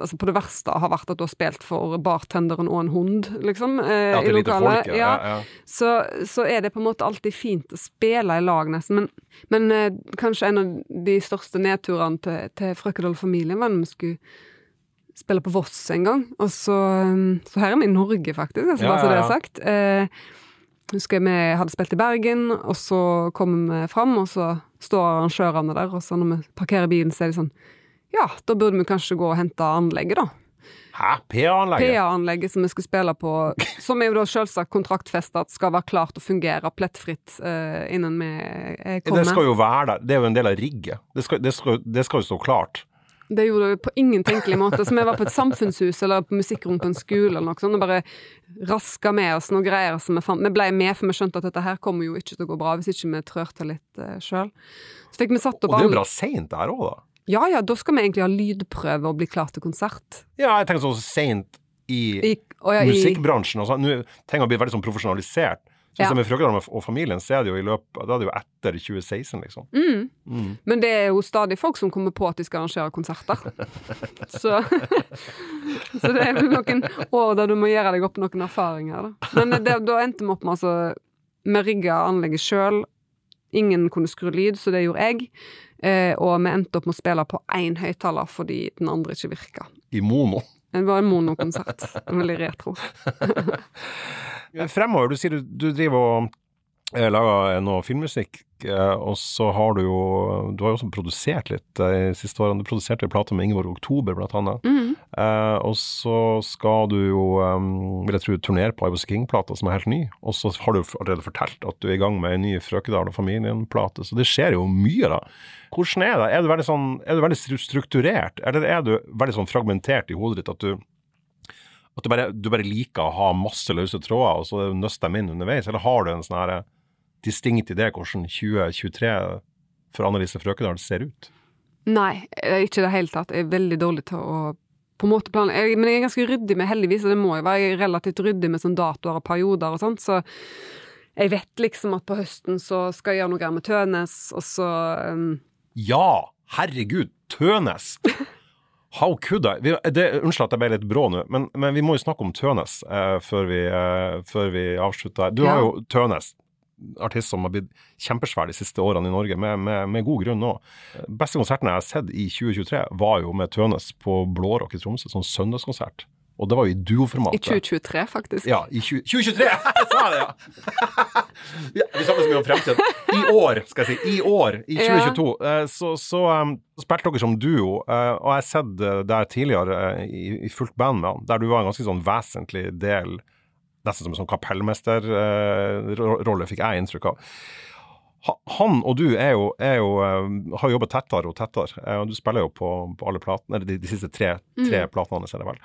altså på det verste har vært at du har spilt for bartenderen og en hund, liksom, eh, Ja, i lokalet. folk, ja. ja, ja. så, så er det på en måte alltid fint å spille i lag, nesten. Men, men eh, kanskje en av de største nedturene til, til Frøkedal-familien var når vi skulle spille på Voss en gang. Og så, um, så her er vi i Norge, faktisk, altså, bare så det er sagt. Eh, husker jeg vi hadde spilt i Bergen, og så kom vi fram, og så står arrangørene der, og så når vi parkerer bilen, så er de sånn Ja, da burde vi kanskje gå og hente anlegget, da. Hæ? PA-anlegget? PA-anlegget som vi skulle spille på, som er jo da selvsagt kontraktfesta at skal være klart å fungere plettfritt uh, innen vi eh, kommer. Det skal jo være der. Det er jo en del av rigget. Det skal, det skal, det skal jo stå klart. Det gjorde vi på ingen tenkelig måte. Så vi var på et samfunnshus eller på musikkrom på en skole eller noe sånt, og bare raska med oss noen greier som vi fant. Vi ble med, for vi skjønte at dette her kommer jo ikke til å gå bra hvis ikke vi trør til litt uh, sjøl. Så fikk vi satt Og det er jo bra seint der òg, da. Ja ja, da skal vi egentlig ha lydprøve og bli klar til konsert. Ja, jeg tenker sånn seint i, I, ja, i, musikkbransjen. Altså, nå ting å bli veldig sånn profesjonalisert. Så Ja. hvis det er med Frøkedal og familien, så er det jo i løpet Da er det jo etter 2016, liksom. mm. Mm. Men det er jo stadig folk som kommer på at de skal arrangere konserter. Så, så det er vel noen år der du må gjøre deg opp noen erfaringer, da. Men det, da endte vi opp med altså Vi rigga anlegget sjøl. Ingen kunne skru lyd, så det gjorde jeg. Eh, og vi endte opp med å spille på én høyttaler fordi den andre ikke virka. I mono. Det var en monokonsert. Veldig retro. Fremover, du sier du, du driver og eh, lager noe filmmusikk, eh, og så har du jo Du har jo også produsert litt eh, de siste årene. Du produserte en plate med Ingeborg Oktober, blant annet. Mm. Eh, og så skal du jo, um, vil jeg tro, turnere på I King-plata, som er helt ny. Og så har du allerede fortalt at du er i gang med en ny Frøkedal og familien-plate, så det skjer jo mye, da. Hvordan er det? Er du veldig, sånn, er du veldig strukturert, eller er du veldig sånn fragmentert i hodet ditt at du at du bare, du bare liker å ha masse løse tråder, og så nøster dem inn underveis? Eller har du en sånn her distinkt idé hvordan 2023 for Annelise Frøkendal ser ut? Nei, ikke i det hele tatt. Jeg er veldig dårlig til å på en måte plan... jeg, Men jeg er ganske ryddig med, heldigvis, og det må jo være. Relativt ryddig med sånn datoer og perioder og sånt, så jeg vet liksom at på høsten så skal jeg gjøre noe med Tønes, og så um, Ja! Herregud! Tønes! How could I? Vi, det, unnskyld at jeg ble litt brå nå, men, men vi må jo snakke om Tønes eh, før, vi, eh, før vi avslutter. Du Ja. har jo Tønes, artist som har blitt kjempesvær de siste årene i Norge, med, med, med god grunn nå. Beste konserten jeg har sett i 2023, var jo med Tønes på Blårock i Tromsø, sånn søndagskonsert. Og det var jo i duoformat. i 2023, faktisk. Ja, i 20, 2023! Jeg sa det, ja! ja! Vi snakker så mye om fremtiden. I år, skal jeg si. I år, i 2022, Ja. så, så um, spilte dere som duo. uh, og jeg har sett deg der tidligere uh, i, i fullt band med han, der du var en ganske sånn vesentlig del Nesten som en sånn kapellmesterrolle, fikk jeg inntrykk av. Han og du er jo, er jo, eh, har jobbet tettere og tettere. eh, Du spiller jo på, på alle platene, eller de, de siste tre, tre platene hans, er det vel.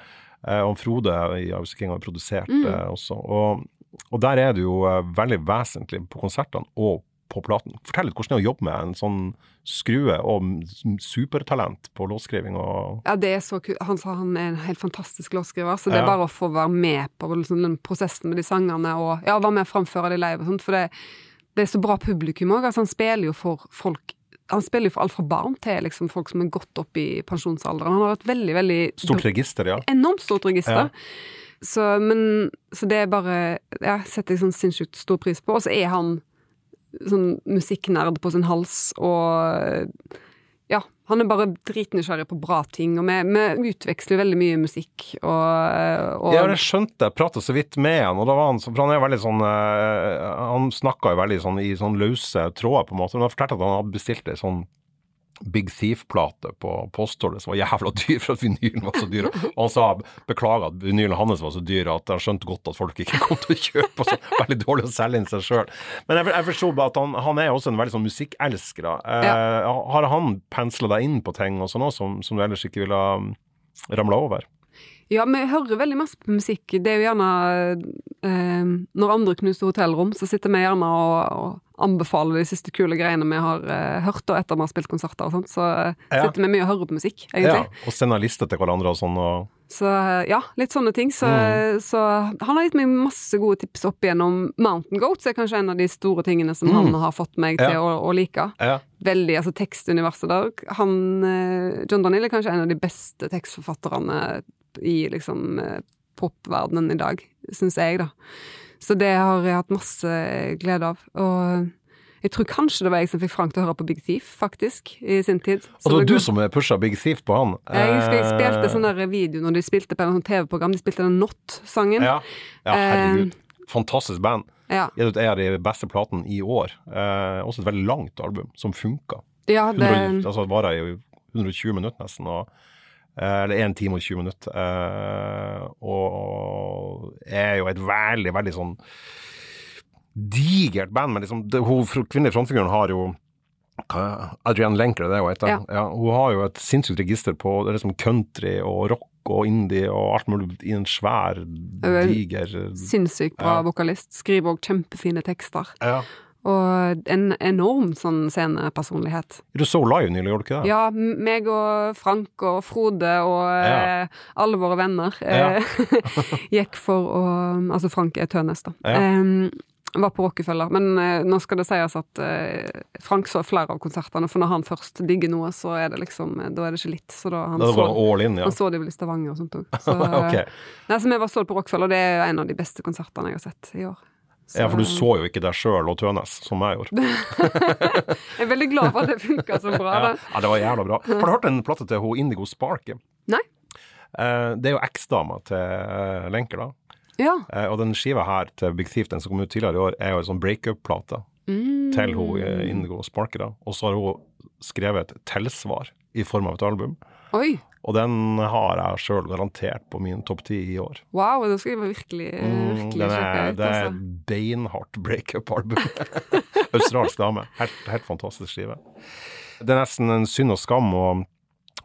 Eh, og Frode i Ice King har produsert Mm. eh, også. Og, og der er du jo eh, veldig vesentlig på konsertene og på platen. Fortell litt hvordan det er å jobbe med en sånn skrue og supertalent på låtskriving og Ja, det er så kult. Han sa han er en helt fantastisk låtskriver, så det er Ja. bare å få være med på liksom, den prosessen med de sangene og ja, være med og framføre de live og sånt, for det, det er så bra publikum òg. Altså, han spiller jo for folk han spiller jo for alt fra barn til liksom, folk som er godt opp i pensjonsalderen. Han har et veldig, veldig Stort register, ja. enormt stort register. Ja. Så, men, så det er bare Ja, setter jeg sånn sinnssykt stor pris på. Og så er han sånn musikknerd på sin hals, og ja, han er bare dritnysgjerrig på bra ting, og vi, vi utveksler veldig mye musikk, og, og Ja, det skjønte jeg. Prata så vidt med han, og da var han For han er veldig sånn eh, Han snakka jo veldig sånn i sånn løse tråder, på en måte. Men han fortalte at han hadde bestilt ei sånn Big Thief-plate på postholdet som var jævla dyr for at vinylen var så dyr. Og han sa beklager at vinylen hans var så dyr at han skjønte godt at folk ikke kom til å kjøpe. Og så veldig dårlig å selge inn seg sjøl. Men jeg, jeg forsto bare at han, han er også en veldig sånn musikkelsker. Eh, Har han pensla deg inn på ting og sånn òg, som, som du ellers ikke ville ha ramla over? Ja, vi hører veldig masse på musikk. Det er jo gjerne eh, Når andre knuser hotellrom, så sitter vi gjerne og, og anbefaler de siste kule greiene vi har eh, hørt, og etter vi har spilt konserter og sånt. Så eh, Ja. sitter vi mye og hører på musikk, egentlig. Ja, og sender lister til hverandre og sånn. og... Så eh, ja, litt sånne ting. Så, Mm. så han har gitt meg masse gode tips opp igjennom Mountain Goats, er kanskje en av de store tingene som Mm. han har fått meg til Ja. å, å like. Ja. Veldig, altså tekstuniverset der. Han, eh, John Daniel er kanskje en av de beste tekstforfatterne i liksom eh, popverdenen i dag, syns jeg, da. Så det har jeg hatt masse glede av. Og jeg tror kanskje det var jeg som fikk Frank til å høre på Big Thief, faktisk, i sin tid. Så altså det var du som pusha Big Thief på han? jeg husker jeg spilte Eh, sånn der video når de spilte på en sånn TV-program. De spilte den Not-sangen. Ja, ja herregud. Eh, Fantastisk band. Ja. En av de beste platene i år. Eh, også et veldig langt album, som funka. ja, det 100, altså, det varer i 120 minutter nesten. Og, eller 1 time og 20 minutter. Eh, og er jo et veldig, veldig sånn digert band. Men liksom, det, hun kvinnelige frontfiguren har jo Adrian Lenker, det er hun heter. Ja. Ja, hun har jo et sinnssykt register på det er liksom country og rock og indie og alt mulig i en svær, er diger sinnssykt bra Ja. vokalist. Skriver òg kjempefine tekster. ja. Og en enorm sånn scenepersonlighet. Du så live nylig, gjorde du ikke det? Ja, meg og Frank og Frode og Ja. eh, alle våre venner Ja. eh, gikk for å Altså, Frank er Tønes, da. Ja. Eh, var på Rockefeller. Men eh, nå skal det sies at eh, Frank så flere av konsertene, for når han først digger noe, så er det liksom Da er det ikke litt. Så da han Da så, all in, ja. han så det i Stavanger og sånt òg. Så, okay. Nei, så vi var så på Rockefeller, og det er en av de beste konsertene jeg har sett i år. Så- Ja, for du så jo ikke deg sjøl og Tønes, som jeg gjorde. Jeg er veldig glad for at det funka så bra. Ja, ja, det var jævla bra. Har du hørt en plate til hun Indigo Spark? Nei. Eh, det er jo eksdama til eh, Lenker, da. Ja. Eh, og den skiva her til Big Thief, den som kom ut tidligere i år, er jo en sånn breakup-plate Mm. til hun Indigo Spark. da. Og så har hun skrevet et tilsvar i form av et album. Oi. Og den har jeg sjøl garantert på min topp ti i år. Wow, det skal jeg virkelig, Mm, virkelig sjekke er, ut. det er Altså. beinhardt breakup-album. Australsk dame. Helt, helt fantastisk skive. Det er nesten en synd og skam å,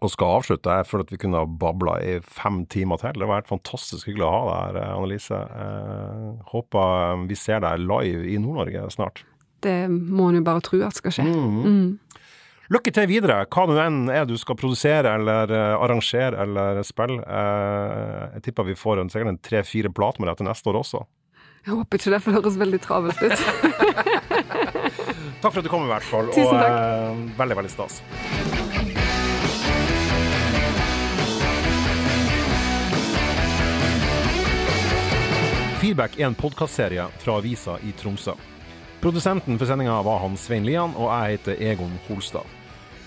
å skal avslutte. Jeg føler at vi kunne ha babla i fem timer til. Det var helt fantastisk hyggelig å ha deg her, Annelise. Eh, håper vi ser deg live i Nord-Norge snart. Det må en jo bare tro at skal skje. Mm. Mm. Lykke til videre, hva det enn er du skal produsere eller eh, arrangere eller spille. Eh, jeg tipper vi får en, sikkert en tre-fire plater med deg til neste år også. Jeg håper ikke det, for det høres veldig travelt ut. Takk for at du kom, i hvert fall. Tusen og takk. eh, veldig, veldig stas. Feedback er en podkastserie fra avisa i Tromsø. Produsenten for sendinga var han Svein Lian, og jeg heter Egon Holstad.